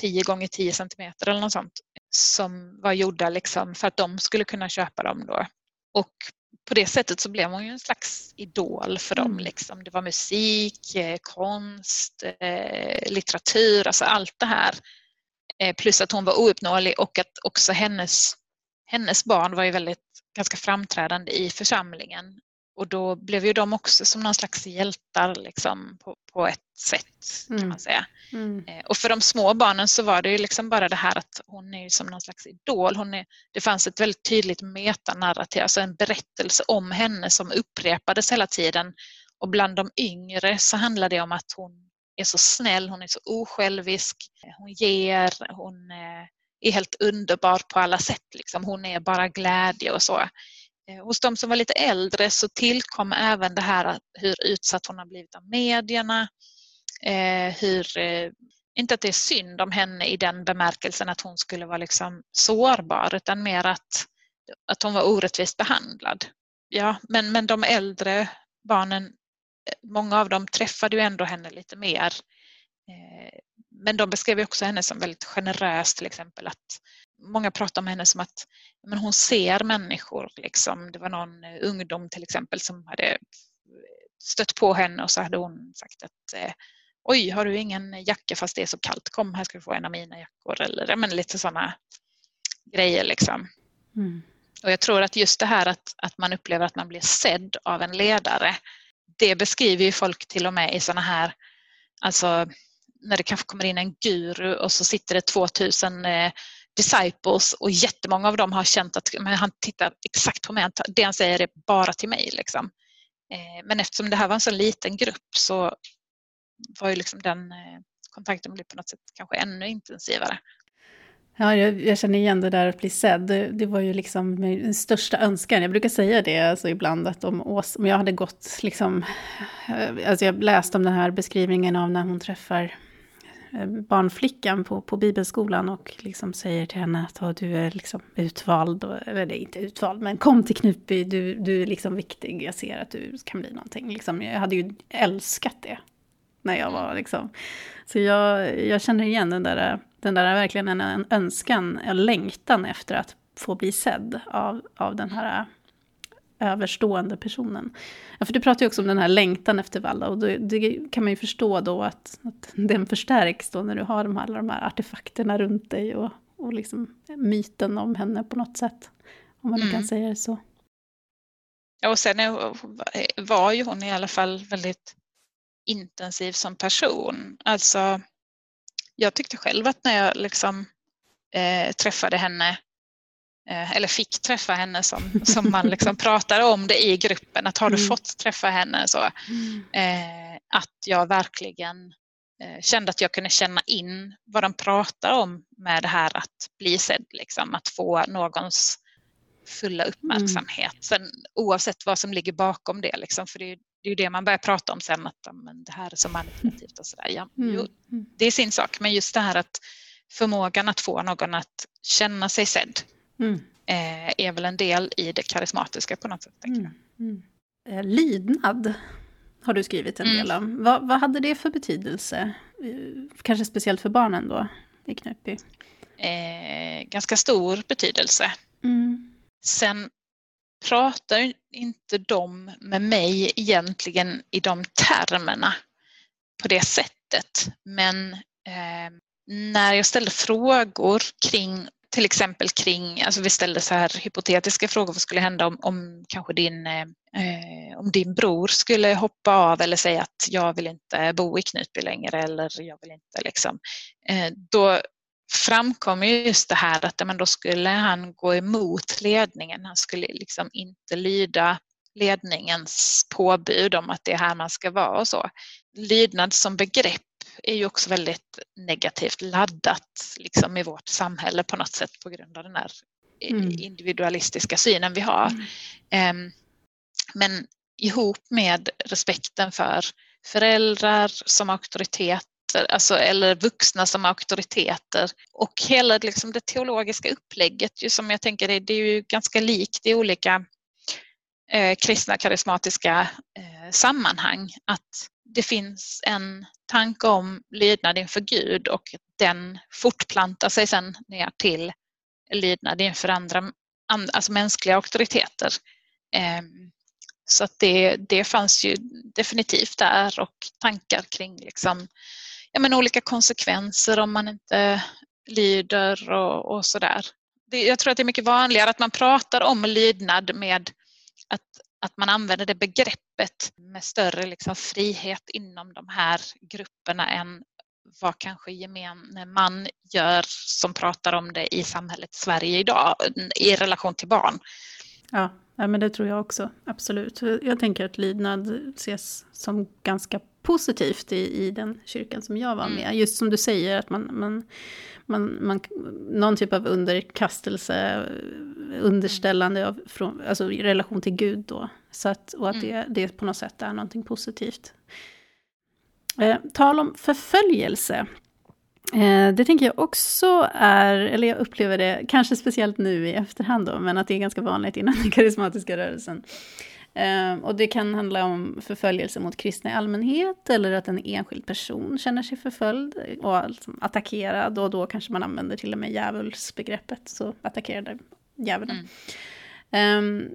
10 gånger 10 centimeter eller något sånt som var gjorda liksom för att de skulle kunna köpa dem då. Och på det sättet så blev hon ju en slags idol för dem. Mm. Liksom. Det var musik, eh, konst, eh, litteratur, alltså allt det här. Eh, plus att hon var ouppnåelig och att också hennes, hennes barn var ju väldigt ganska framträdande i församlingen. Och då blev ju de också som någon slags hjältar liksom, på, på ett sätt kan mm. man säga. Mm. Eh, och för de små barnen så var det ju liksom bara det här att hon är som någon slags idol. Hon är, det fanns ett väldigt tydligt metanarrativ, alltså en berättelse om henne som upprepades hela tiden. Och bland de yngre så handlar det om att hon är så snäll, hon är så osjälvisk, hon ger, hon eh, är helt underbar på alla sätt. Liksom. Hon är bara glädje och så. Eh, hos de som var lite äldre så tillkom även det här eh, hur utsatt hon har blivit av medierna. Eh, hur, inte att det är synd om henne i den bemärkelsen att hon skulle vara liksom sårbar utan mer att, att hon var orättvist behandlad. Ja, men, men de äldre barnen, många av dem träffade ju ändå henne lite mer. Men de beskrev också henne som väldigt generös till exempel. att Många pratar om henne som att men hon ser människor. Liksom. Det var någon eh, ungdom till exempel som hade stött på henne och så hade hon sagt att eh, oj, har du ingen jacka fast det är så kallt, kom här ska du få en av mina jackor eller men, lite sådana grejer liksom. Mm. Och jag tror att just det här att, att man upplever att man blir sedd av en ledare, det beskriver ju folk till och med i sådana här, alltså när det kanske kommer in en guru och så sitter det 2000 eh, disciples och jättemånga av dem har känt att men han tittar exakt på mig, det han säger är bara till mig. Liksom. Eh, men eftersom det här var en så liten grupp så var ju liksom den eh, kontakten blev på något sätt kanske ännu intensivare. Ja, jag, jag, känner igen det där att bli sedd. Det, det, var ju liksom min största önskan. Jag brukar säga det alltså ibland, att om, om jag hade gått liksom... Eh, alltså jag läste om den här beskrivningen av när hon träffar Eh, barnflickan på, på bibelskolan och liksom säger till henne att du är liksom utvald, eller det är inte utvald, men kom till Knutby, du, du är liksom viktig, jag ser att du kan bli någonting. Liksom, jag hade ju älskat det när jag var liksom. Så jag, jag känner igen den där, den där verkligen en, en önskan, en längtan efter att få bli sedd av, av den här överstående personen. Ja, för du pratar ju också om den här längtan efter Valla och det, det kan man ju förstå då att, att den förstärks då när du har de här, alla de här artefakterna runt dig och, och liksom myten om henne på något sätt. Om man mm. kan säga det så. Ja, och sen var ju hon i alla fall väldigt intensiv som person. Alltså, jag tyckte själv att när jag liksom, eh, träffade henne eller fick träffa henne som, som man liksom pratar om det i gruppen, att har du mm. fått träffa henne så mm. eh, att jag verkligen eh, kände att jag kunde känna in vad de pratar om med det här att bli sedd, liksom, att få någons fulla uppmärksamhet. Mm. Sen, oavsett vad som ligger bakom det, liksom, för det är, det är det man börjar prata om sen, att men det här är så manipulativt och sådär. Ja, mm. jo, det är sin sak, men just det här att förmågan att få någon att känna sig sedd mm. Eh, är väl en del i det karismatiska på något sätt. Mm. Mm. Eh, lydnad har du skrivit en del om. Vad, vad, hade det för betydelse? Eh, kanske speciellt för barnen då i Knutby? Eh, ganska stor betydelse. Mm. Sen pratar inte de med mig egentligen i de termerna på det sättet. Men eh, när jag ställde frågor kring till exempel kring, alltså vi ställde så här hypotetiska frågor, vad skulle hända om, om kanske din, eh, om din bror skulle hoppa av eller säga att jag vill inte bo i Knutby längre eller jag vill inte liksom. Eh, då framkom just det här att men då skulle han gå emot ledningen, han skulle liksom inte lyda ledningens påbud om att det är här man ska vara och så. Lydnad som begrepp är ju också väldigt negativt laddat liksom, i vårt samhälle på något sätt på grund av den här mm. individualistiska synen vi har. Mm. Men ihop med respekten för föräldrar som auktoritet auktoriteter, alltså, eller vuxna som auktoriteter. Och hela liksom, det teologiska upplägget ju, som jag tänker är, det är ju ganska likt i olika eh, kristna karismatiska eh, sammanhang. Att det finns en tanke om lydnad inför Gud och den fortplantar sig sen ner till lydnad inför andra, alltså mänskliga auktoriteter. Ehm, så att det, det fanns ju definitivt där och tankar kring liksom, ja, men olika konsekvenser om man inte lyder och, och sådär. Jag tror att det är mycket vanligare att man pratar om lydnad med att, att man använder det begreppet med större liksom frihet inom de här grupperna än vad kanske gemene man gör som pratar om det i samhället Sverige idag i relation till barn. Ja, men det tror jag också. Absolut. Jag tänker att lydnad ses som ganska positivt i, i den kyrkan som jag var mm. med. Just som du säger, att man, man, man, man, någon typ av underkastelse, underställande av, från, alltså i relation till Gud då. Så att, och att mm. det, det på något sätt är någonting positivt. Eh, tal om förföljelse. Eh, det tänker jag också är, eller jag upplever det, kanske speciellt nu i efterhand då, men att det är ganska vanligt inom den [laughs] karismatiska rörelsen. Eh, och det kan handla om förföljelse mot kristna i allmänhet, eller att en enskild person känner sig förföljd och alltså attackerad, och då kanske man använder till och med djävulsbegreppet, så attackerade djävulen. Mm. Um,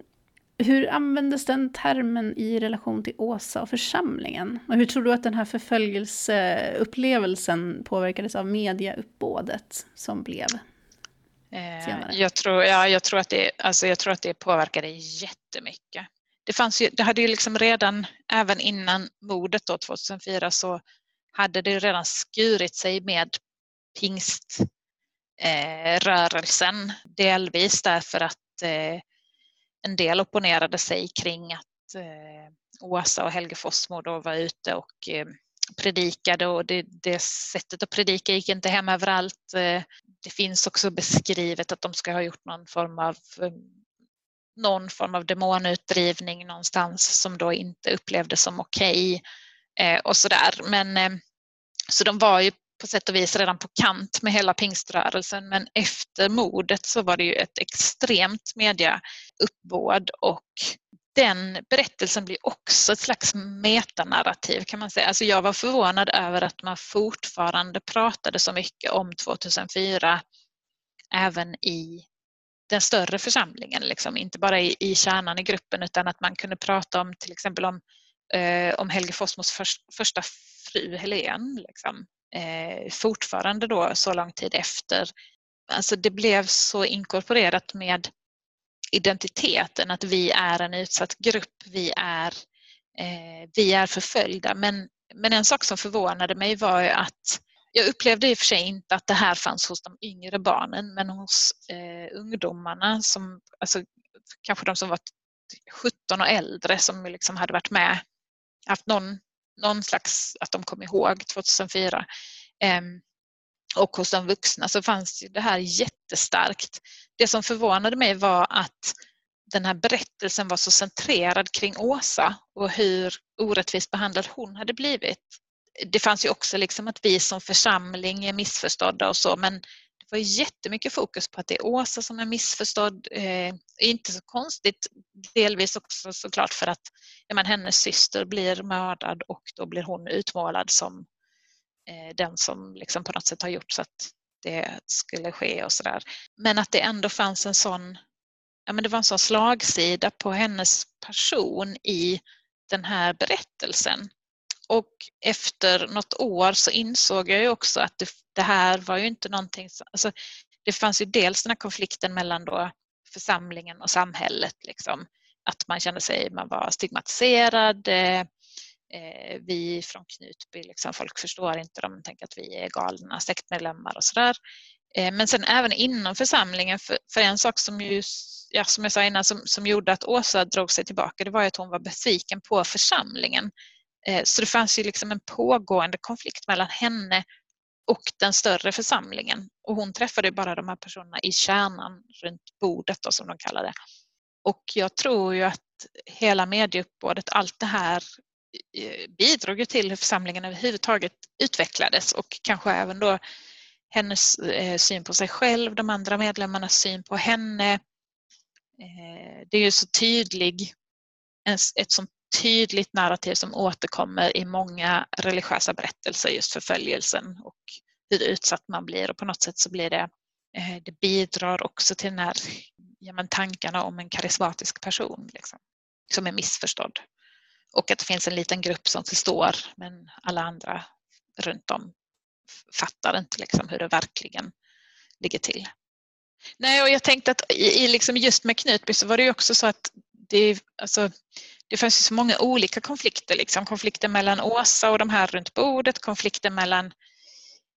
hur användes den termen i relation till Åsa och församlingen? Och hur tror du att den här förföljelseupplevelsen påverkades av mediauppbådet som blev eh, senare? Jag tror, ja, jag, tror att det, alltså jag tror att det påverkade jättemycket. Det, fanns ju, det hade ju liksom redan, även innan mordet då 2004, så hade det redan skurit sig med pingströrelsen. Eh, delvis därför att eh, en del opponerade sig kring att eh, Åsa och Helge Fossmo då var ute och eh, predikade och det, det sättet att predika gick inte hem överallt. Eh, det finns också beskrivet att de ska ha gjort någon form av eh, någon form av demonutdrivning någonstans som då inte upplevdes som okej okay, och sådär. Men eh, så de var ju på sätt och vis redan på kant med hela pingströrelsen men efter mordet så var det ju ett extremt mediauppbåd och den berättelsen blir också ett slags metanarrativ kan man säga. Alltså jag var förvånad över att man fortfarande pratade så mycket om 2004 även i den större församlingen, liksom. inte bara i, i kärnan i gruppen utan att man kunde prata om till exempel om, eh, om Helge Fossmos för, första fru Helen. Liksom eh, fortfarande då så lång tid efter. Alltså det blev så inkorporerat med identiteten att vi är en utsatt grupp, vi är, eh, vi är förföljda. Men, men en sak som förvånade mig var att jag upplevde i och för sig inte att det här fanns hos de yngre barnen men hos eh, ungdomarna, som, alltså, kanske de som var 17 och äldre som liksom hade varit med, haft någon någon slags, att de kom ihåg 2004. Eh, och hos de vuxna så fanns det här jättestarkt. Det som förvånade mig var att den här berättelsen var så centrerad kring Åsa och hur orättvist behandlad hon hade blivit. Det fanns ju också liksom att vi som församling är missförstådda och så men det var jättemycket fokus på att det är Åsa som är missförstådd. Eh, inte så konstigt, delvis också såklart för att ja, men, hennes syster blir mördad och då blir hon utmålad som eh, den som liksom på något sätt har gjort så att det skulle ske och sådär. Men att det ändå fanns en sån, ja men det var en sån slagsida på hennes person i den här berättelsen. Och efter något år så insåg jag ju också att det, det här var ju inte någonting, som, alltså, det fanns ju dels den här konflikten mellan då församlingen och samhället. Liksom. Att man kände sig, man var stigmatiserad. Eh, eh, vi från Knutby, liksom, folk förstår inte, de tänker att vi är galna sektmedlemmar och sådär. Eh, men sen även inom församlingen, för, för en sak som, ju, ja, som jag sa innan som, som gjorde att Åsa drog sig tillbaka, det var att hon var besviken på församlingen. Eh, så det fanns ju liksom en pågående konflikt mellan henne och den större församlingen. Och hon träffade bara de här personerna i kärnan runt bordet då, som de kallar det. Och jag tror ju att hela medieuppbådet, allt det här bidrog till hur församlingen överhuvudtaget utvecklades och kanske även då hennes eh, syn på sig själv, de andra medlemmarnas syn på henne. Eh, det är ju så tydlig, ett sånt tydligt narrativ som återkommer i många religiösa berättelser, just förföljelsen och hur utsatt man blir och på något sätt så blir det, eh, det bidrar också till den här ja, men tankarna om en karismatisk person liksom, som är missförstådd. Och att det finns en liten grupp som förstår men alla andra runt om fattar inte liksom hur det verkligen ligger till. Nej, och jag tänkte att i, liksom just med Knutby så var det ju också så att det, alltså, det fanns ju så många olika konflikter. Liksom. Konflikter mellan Åsa och de här runt bordet, konflikter mellan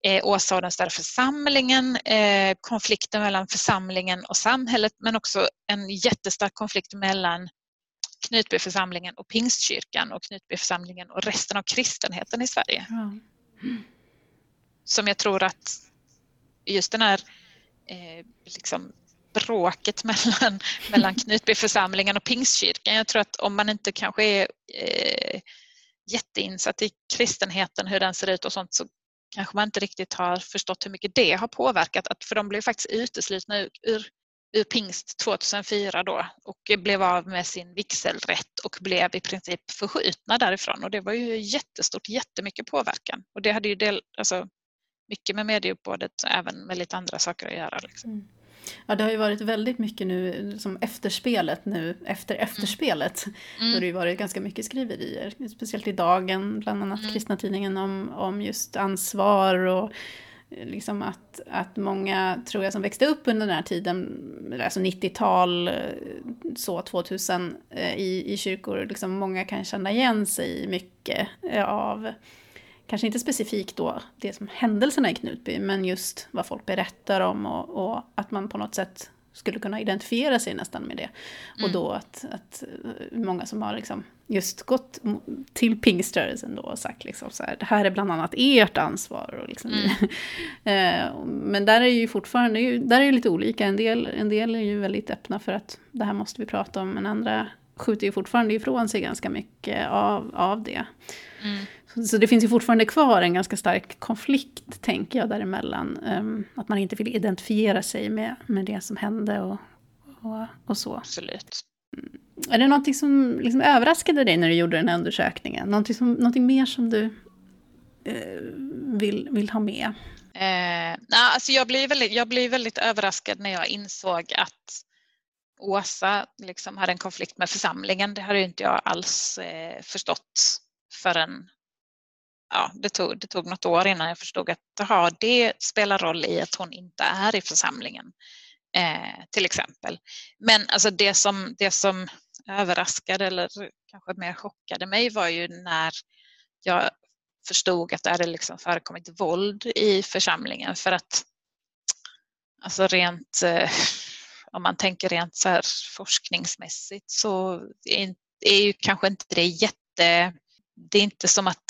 eh, Åsa och den större församlingen, eh, konflikter mellan församlingen och samhället men också en jättestark konflikt mellan Knutbyförsamlingen och Pingstkyrkan och Knutbyförsamlingen och resten av kristenheten i Sverige. Mm. Som jag tror att just den här eh, liksom bråket mellan, [laughs] mellan Knutbyförsamlingen och Pingstkyrkan. Jag tror att om man inte kanske är eh, jätteinsatt i kristenheten, hur den ser ut och sånt, så kanske man inte riktigt har förstått hur mycket det har påverkat. Att, för de blev faktiskt uteslutna ur, ur, ur pingst 2004 då och blev av med sin vigselrätt och blev i princip förskjutna därifrån. Och det var ju jättestort, jättemycket påverkan. Och det hade ju del, alltså, mycket med medieuppbådet, även med lite andra saker att göra. Liksom. Mm. Ja, det har ju varit väldigt mycket nu som efterspelet nu, efter mm. efterspelet. Mm. Då har det ju varit ganska mycket skriverier, speciellt i Dagen, bland annat mm. Kristna Tidningen, om, om just ansvar och eh, liksom att, att många, tror jag, som växte upp under den här tiden, alltså 90-tal, eh, så 2000, eh, i, i kyrkor, liksom många kan känna igen sig mycket av kanske inte specifikt då det som händelserna i Knutby, men just vad folk berättar om och, och att man på något sätt skulle kunna identifiera sig nästan med det. Mm. Och då att, att eh, många som har liksom just gått till pingströrelsen då och sagt liksom så här, det här är bland annat ert ansvar. Och liksom, mm. [laughs] Eh, men där är ju fortfarande, där är ju lite olika, en del, en del är ju väldigt öppna för att det här måste vi prata om, men andra skjuter ju fortfarande ifrån sig ganska mycket av, av det. Mm. Så det finns ju fortfarande kvar en ganska stark konflikt, tänker jag, däremellan. Um, att man inte vill identifiera sig med, med det som hände och, och, och så. Absolut. Mm. Är det någonting som liksom överraskade dig när du gjorde den här undersökningen? Någonting, som, någonting mer som du eh, vill, vill ha med? Eh, nah, alltså jag, blir väldigt, jag blir väldigt överraskad när jag insåg att Åsa liksom hade en konflikt med församlingen. Det hade inte jag alls eh, förstått förrän ja, det, tog, det tog något år innan jag förstod att aha, det spelar roll i att hon inte är i församlingen. Eh, till exempel. Men alltså det som, det som överraskade eller kanske mer chockade mig var ju när jag förstod att det hade liksom förekommit våld i församlingen för att alltså rent eh, om man tänker rent så här forskningsmässigt så är, är ju kanske inte det jätte det är inte som att,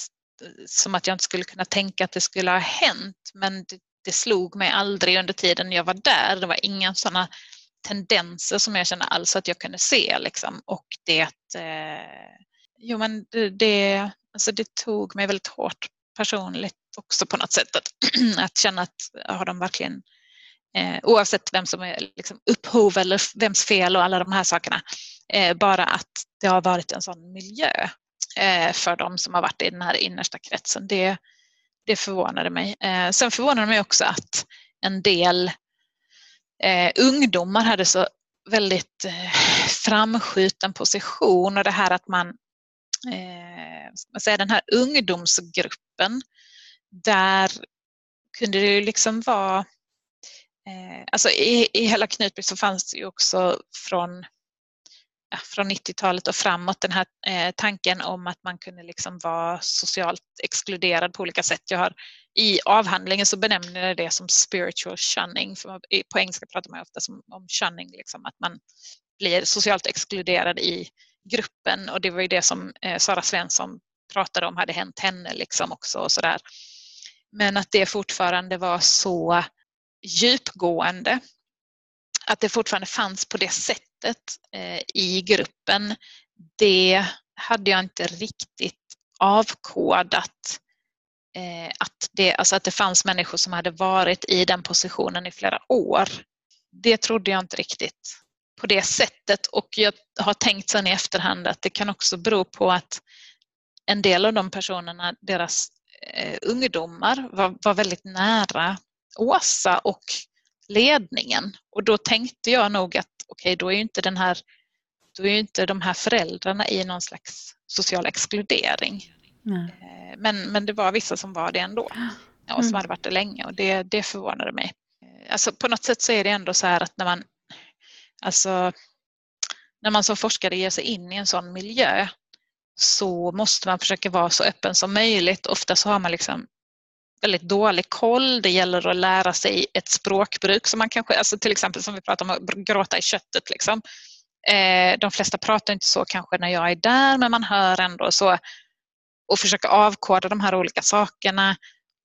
som att jag inte skulle kunna tänka att det skulle ha hänt men det, det slog mig aldrig under tiden jag var där. Det var inga sådana tendenser som jag kände alls att jag kunde se. Liksom. Och det, eh, jo, men det, alltså det tog mig väldigt hårt personligt också på något sätt att, [clears throat] att känna att har de verkligen eh, oavsett vem som är liksom upphov eller vems fel och alla de här sakerna, eh, bara att det har varit en sån miljö Eh, för de som har varit i den här innersta kretsen. Det, det förvånade mig. Eh, sen förvånade det mig också att en del eh, ungdomar hade så väldigt framskjuten position och det här att man, man säga, den här ungdomsgruppen, där kunde det ju liksom vara Alltså i, i hela Knutby så fanns det ju också från från 90-talet och framåt den här eh, tanken om att man kunde liksom vara socialt exkluderad på olika sätt. Jag har, I avhandlingen så benämner jag det som spiritual shunning. För på engelska pratar man ofta som, om shunning, liksom, att man blir socialt exkluderad i gruppen och det var ju det som eh, Sara Svensson pratade om hade hänt henne liksom också och sådär. Men att det fortfarande var så djupgående att det fortfarande fanns på det sättet eh, i gruppen, det hade jag inte riktigt avkodat eh, att, det, alltså att det fanns människor som hade varit i den positionen i flera år. Det trodde jag inte riktigt på det sättet och jag har tänkt sen i efterhand att det kan också bero på att en del av de personerna, deras eh, ungdomar var, var väldigt nära Åsa och ledningen och då tänkte jag nog att okej, okay, då är ju inte den här då är inte de här föräldrarna i någon slags social exkludering. Eh, men, men det var vissa som var det ändå och som mm. hade varit det länge och det, det förvånade mig. Eh, alltså på något sätt så är det ändå så här att när man alltså när man som forskare ger sig in i en sån miljö så måste man försöka vara så öppen som möjligt. Ofta så har man liksom väldigt dålig koll. Det gäller att lära sig ett språkbruk som man kanske, alltså till exempel som vi pratade om att gråta i köttet. Liksom. Eh, de flesta pratar inte så kanske när jag är där men man hör ändå så och försöka avkoda de här olika sakerna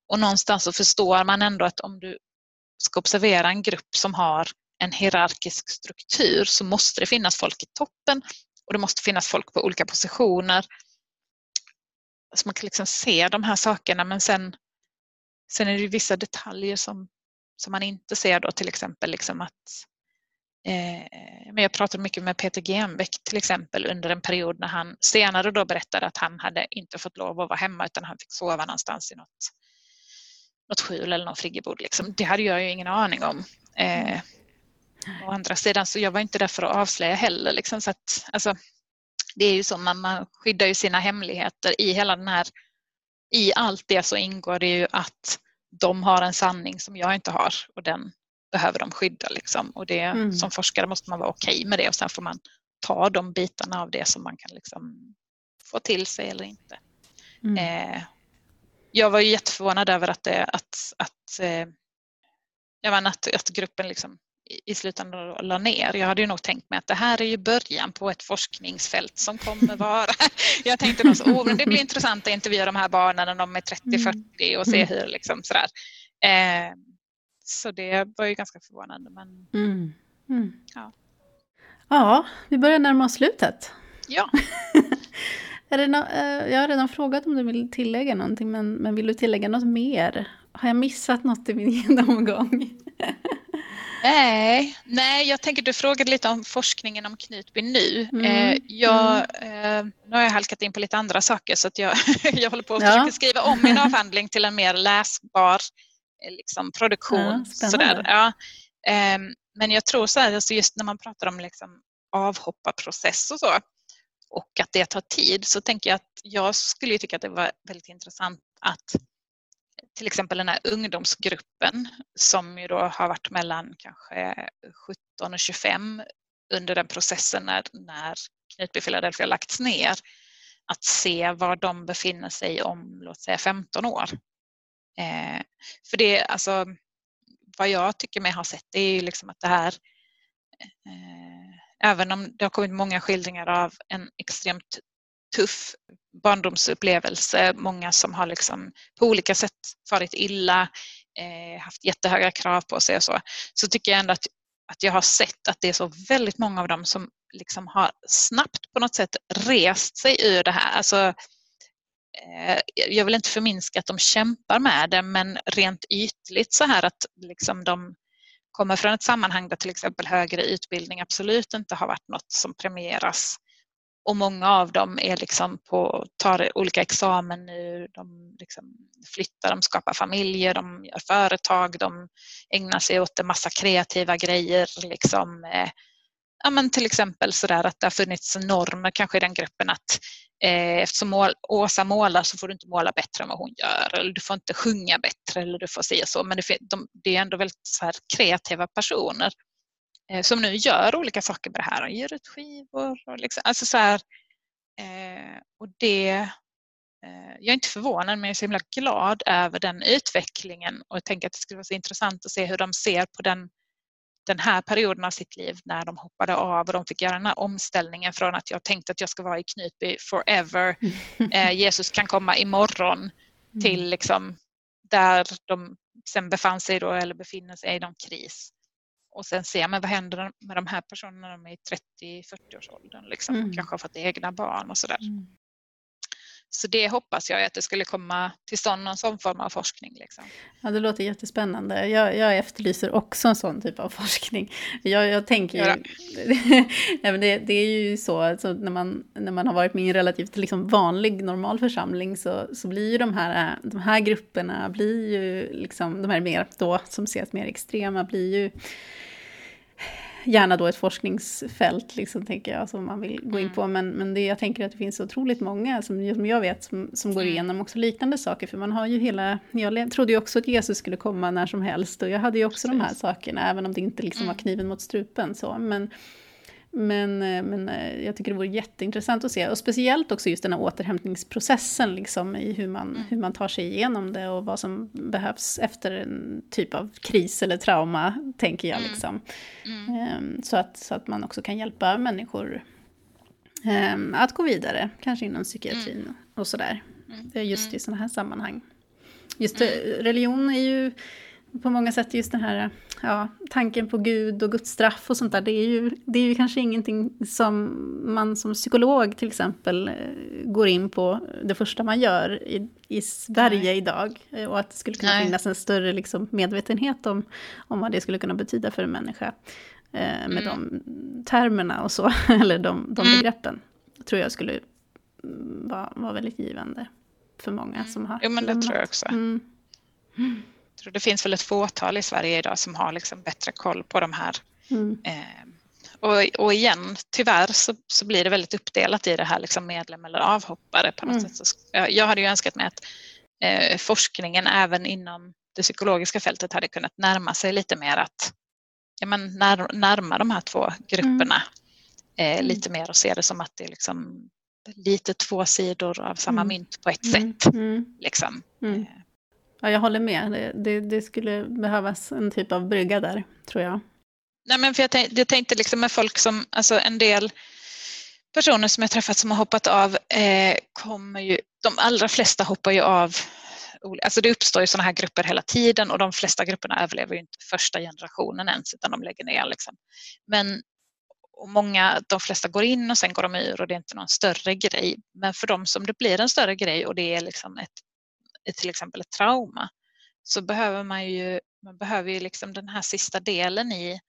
och någonstans så förstår man ändå att om du ska observera en grupp som har en hierarkisk struktur så måste det finnas folk i toppen och det måste finnas folk på olika positioner. Så man kan liksom se de här sakerna men sen, sen är det vissa detaljer som, som man inte ser då till exempel liksom att eh, men jag pratade mycket med Peter Genbeck till exempel under en period när han senare då berättade att han hade inte fått lov att vara hemma utan han fick sova någonstans i något, något skjul eller någon friggebod. Liksom. Det hade jag ju ingen aning om. Eh, Å andra sidan så jag var inte där för att avslöja heller. Liksom, så att, alltså, det är ju så, man, man skyddar ju sina hemligheter i hela den här, i allt det så ingår det ju att de har en sanning som jag inte har och den behöver de skydda. Liksom. Och det, mm. Som forskare måste man vara okej okay med det och sen får man ta de bitarna av det som man kan liksom få till sig eller inte. Mm. Eh, jag var ju jätteförvånad över att, det, att, att, eh, jag menar, att, att gruppen liksom i slutändan la ner. Jag hade ju nog tänkt mig att det här är ju början på ett forskningsfält som kommer [laughs] vara... jag tänkte så, oh, det blir intressant att intervjua de här barnen när de är 30-40 och se mm. hur liksom sådär. Eh, så det var ju ganska förvånande. Men, mm. Mm. Ja. ja, vi börjar närma oss slutet. Ja. [laughs] no eh, jag har redan frågat om du vill tillägga någonting, men, men vill du tillägga något mer? Har jag missat något i min [laughs] genomgång? Nej, nej, jag tänker du frågade lite om forskningen om Knutby nu. Mm. Eh, jag, mm. eh, nu har jag halkat in på lite andra saker så att jag, [laughs] jag håller på att ja. försöka skriva om min avhandling till en mer läsbar eh, liksom, produktion. Ja, sådär. Ja. Eh, men jag tror så här, alltså just när man pratar om liksom, avhopparprocess och så och att det tar tid så tänker jag att jag skulle tycka att det var väldigt intressant att till exempel den här ungdomsgruppen som ju då har varit mellan kanske 17 och 25 under den processen när, när Knutby Philadelphia lagts ner. Att se var de befinner sig om, låt säga 15 år. Eh, för det, alltså, vad jag tycker mig ha sett det är ju liksom att det här eh, Även om det har kommit många skildringar av en extremt tuff barndomsupplevelse, många som har liksom på olika sätt farit illa, eh, haft jättehöga krav på sig och så, så tycker jag ändå att, att jag har sett att det är så väldigt många av dem som liksom har snabbt på något sätt rest sig ur det här. Alltså, eh, jag vill inte förminska att de kämpar med det men rent ytligt så här att liksom de kommer från ett sammanhang där till exempel högre utbildning absolut inte har varit något som premieras och många av dem är liksom på, tar olika examen nu, de liksom flyttar, de skapar familjer, de gör företag, de ägnar sig åt en massa kreativa grejer. Liksom, eh, ja, men till exempel sådär att det har funnits normer kanske i den gruppen att eh, eftersom mål, Åsa målar så får du inte måla bättre än vad hon gör eller du får inte sjunga bättre eller du får säga så. Men det, de, det är ändå väldigt så kreativa personer som nu gör olika saker med det här. De ger ut skivor och liksom, alltså så här, eh, och det, eh, jag är inte förvånad men jag är så himla glad över den utvecklingen och jag tänker att det skulle vara så intressant att se hur de ser på den, den här perioden av sitt liv när de hoppade av och de fick göra den här omställningen från att jag tänkte att jag ska vara i Knutby forever, [laughs] Jesus kan komma imorgon, mm. till liksom där de sen befann sig då eller befinner sig i någon kris och sen se men vad händer med de här personerna när de är i 30-40 års åldern liksom, mm. kanske har fått egna barn och sådär. Mm. Så det hoppas jag att det skulle komma till stånd någon sån form av forskning. Liksom. Ja, det låter jättespännande. Jag, jag efterlyser också en sån typ av forskning. Jag, jag tänker ju... [laughs] ja, men det, det, är ju så, alltså, när, man, när man har varit med i en relativt liksom, vanlig, normal församling så, så blir ju de här, de här grupperna, blir ju liksom, de här mer då, som ses mer extrema, blir ju gärna då ett forskningsfält, liksom, tänker jag, som man vill gå in mm. på. Men, men det, jag tänker att det finns otroligt många, som, som jag vet, som, som går mm. igenom också liknande saker. För man har ju hela... Jag trodde ju också att Jesus skulle komma när som helst. Och jag hade ju också Precis. de här sakerna, även om det inte liksom var mm. kniven mot strupen. Så. Men, men, eh, men eh, jag tycker det vore jätteintressant att se. Och speciellt också just den här återhämtningsprocessen, liksom, i hur man, mm. hur man tar sig igenom det och vad som behövs efter en typ av kris eller trauma, tänker jag. Mm. Liksom. Mm. Um, så, att, så att man också kan hjälpa människor um, att gå vidare, kanske inom psykiatrin mm. och sådär. Mm. Just i sådana här sammanhang. Just mm. religion är ju på många sätt just den här ja, tanken på Gud och Guds straff och sånt där, det är, ju, det är ju kanske ingenting som man som psykolog till exempel eh, går in på det första man gör i, i Sverige Nej. idag. Eh, och att det skulle kunna Nej. finnas en större liksom, medvetenhet om, om vad det skulle kunna betyda för en människa. Eh, med mm. de termerna och så, [laughs] eller de, de mm. begreppen. Tror jag skulle vara, vara väldigt givande för många mm. som har Jo, men det lämnat. tror jag också. Mm tror det finns väl ett fåtal i Sverige idag som har liksom bättre koll på de här. Mm. Eh, och, och igen, tyvärr så, så blir det väldigt uppdelat i det här liksom medlem eller avhoppare på något mm. sätt. Så, jag hade ju önskat mig att eh, forskningen även inom det psykologiska fältet hade kunnat närma sig lite mer att ja, men när, närma de här två grupperna mm. eh, lite mer och se det som att det är liksom lite två sidor av samma mm. mynt på ett mm. sätt. Mm. Liksom. Eh, Ja, jag håller med. Det, det, det, skulle behövas en typ av brygga där, tror jag. Nej, men för jag, tänkte, jag tänkte liksom med folk som, alltså en del personer som jag träffat som har hoppat av eh, kommer ju, de allra flesta hoppar ju av Alltså det uppstår ju sådana här grupper hela tiden och de flesta grupperna överlever ju inte första generationen ens utan de lägger ner. Liksom. Men och många, de flesta går in och sen går de ur och det är inte någon större grej. Men för de som det blir en större grej och det är liksom ett i till exempel ett trauma så behöver man ju, man behöver ju liksom den här sista delen i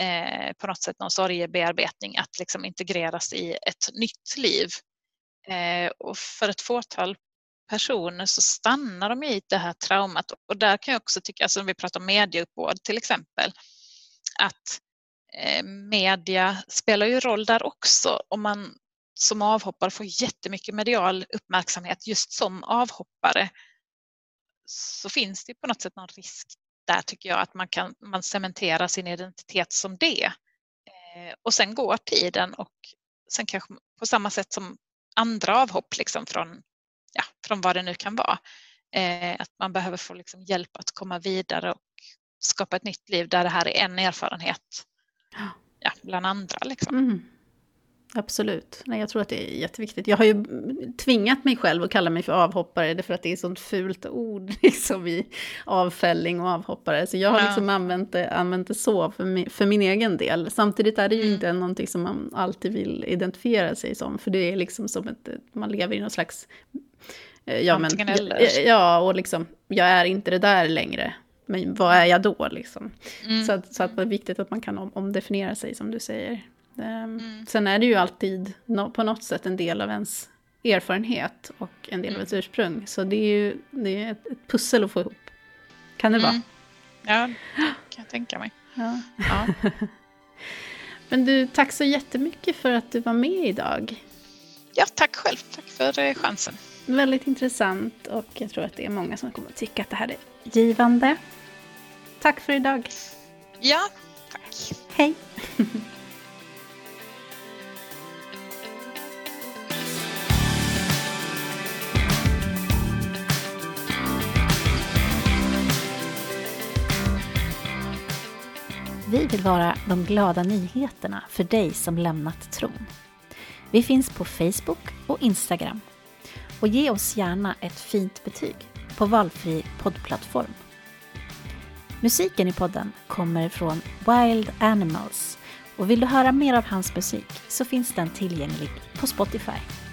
eh, på något sätt någon sorgebearbetning att liksom integreras i ett nytt liv. Eh, och för ett fåtal personer så stannar de i det här traumat och där kan jag också tycka, alltså om vi pratar om medieuppbåd till exempel, att eh, media spelar ju roll där också. Om man som avhoppare får jättemycket medial uppmärksamhet just som avhoppare så finns det på något sätt någon risk där tycker jag att man kan man cementerar sin identitet som det. Eh, och sen går tiden och sen kanske på samma sätt som andra avhopp liksom från, ja, från vad det nu kan vara. Eh, att man behöver få liksom hjälp att komma vidare och skapa ett nytt liv där det här är en erfarenhet ja, bland andra. Liksom. Mm. Absolut. Nej, jag tror att det är jätteviktigt. Jag har ju tvingat mig själv att kalla mig för avhoppare, därför att det är sånt fult ord [laughs] liksom, i avfälling och avhoppare. Så jag har ja. liksom använt det, använt det så för min, för min egen del. Samtidigt är det ju mm. inte någonting som man alltid vill identifiera sig som, för det är liksom som att man lever i någon slags... Eh, ja, men, eller. Ja, och liksom, jag är inte det där längre. Men vad är jag då liksom? Mm. Så, att, så att det är viktigt att man kan om, omdefiniera sig som du säger. Ehm, mm. Sen är det ju alltid på något sätt en del av ens erfarenhet och en del mm. av ens ursprung. Så det är ju det är ett, ett pussel att få ihop. Kan det mm. vara? Ja, det kan jag tänka mig. Ja. ja. [laughs] Men du, tack så jättemycket för att du var med idag. Ja, tack själv. Tack för eh, chansen. Väldigt intressant och jag tror att det är många som kommer att tycka att det här är givande. Tack för idag. Ja, tack. Hej. [laughs] Vi vill vara de glada nyheterna för dig som lämnat tron. Vi finns på Facebook och Instagram. Och ge oss gärna ett fint betyg på valfri poddplattform. Musiken i podden kommer från Wild Animals och vill du höra mer av hans musik så finns den tillgänglig på Spotify.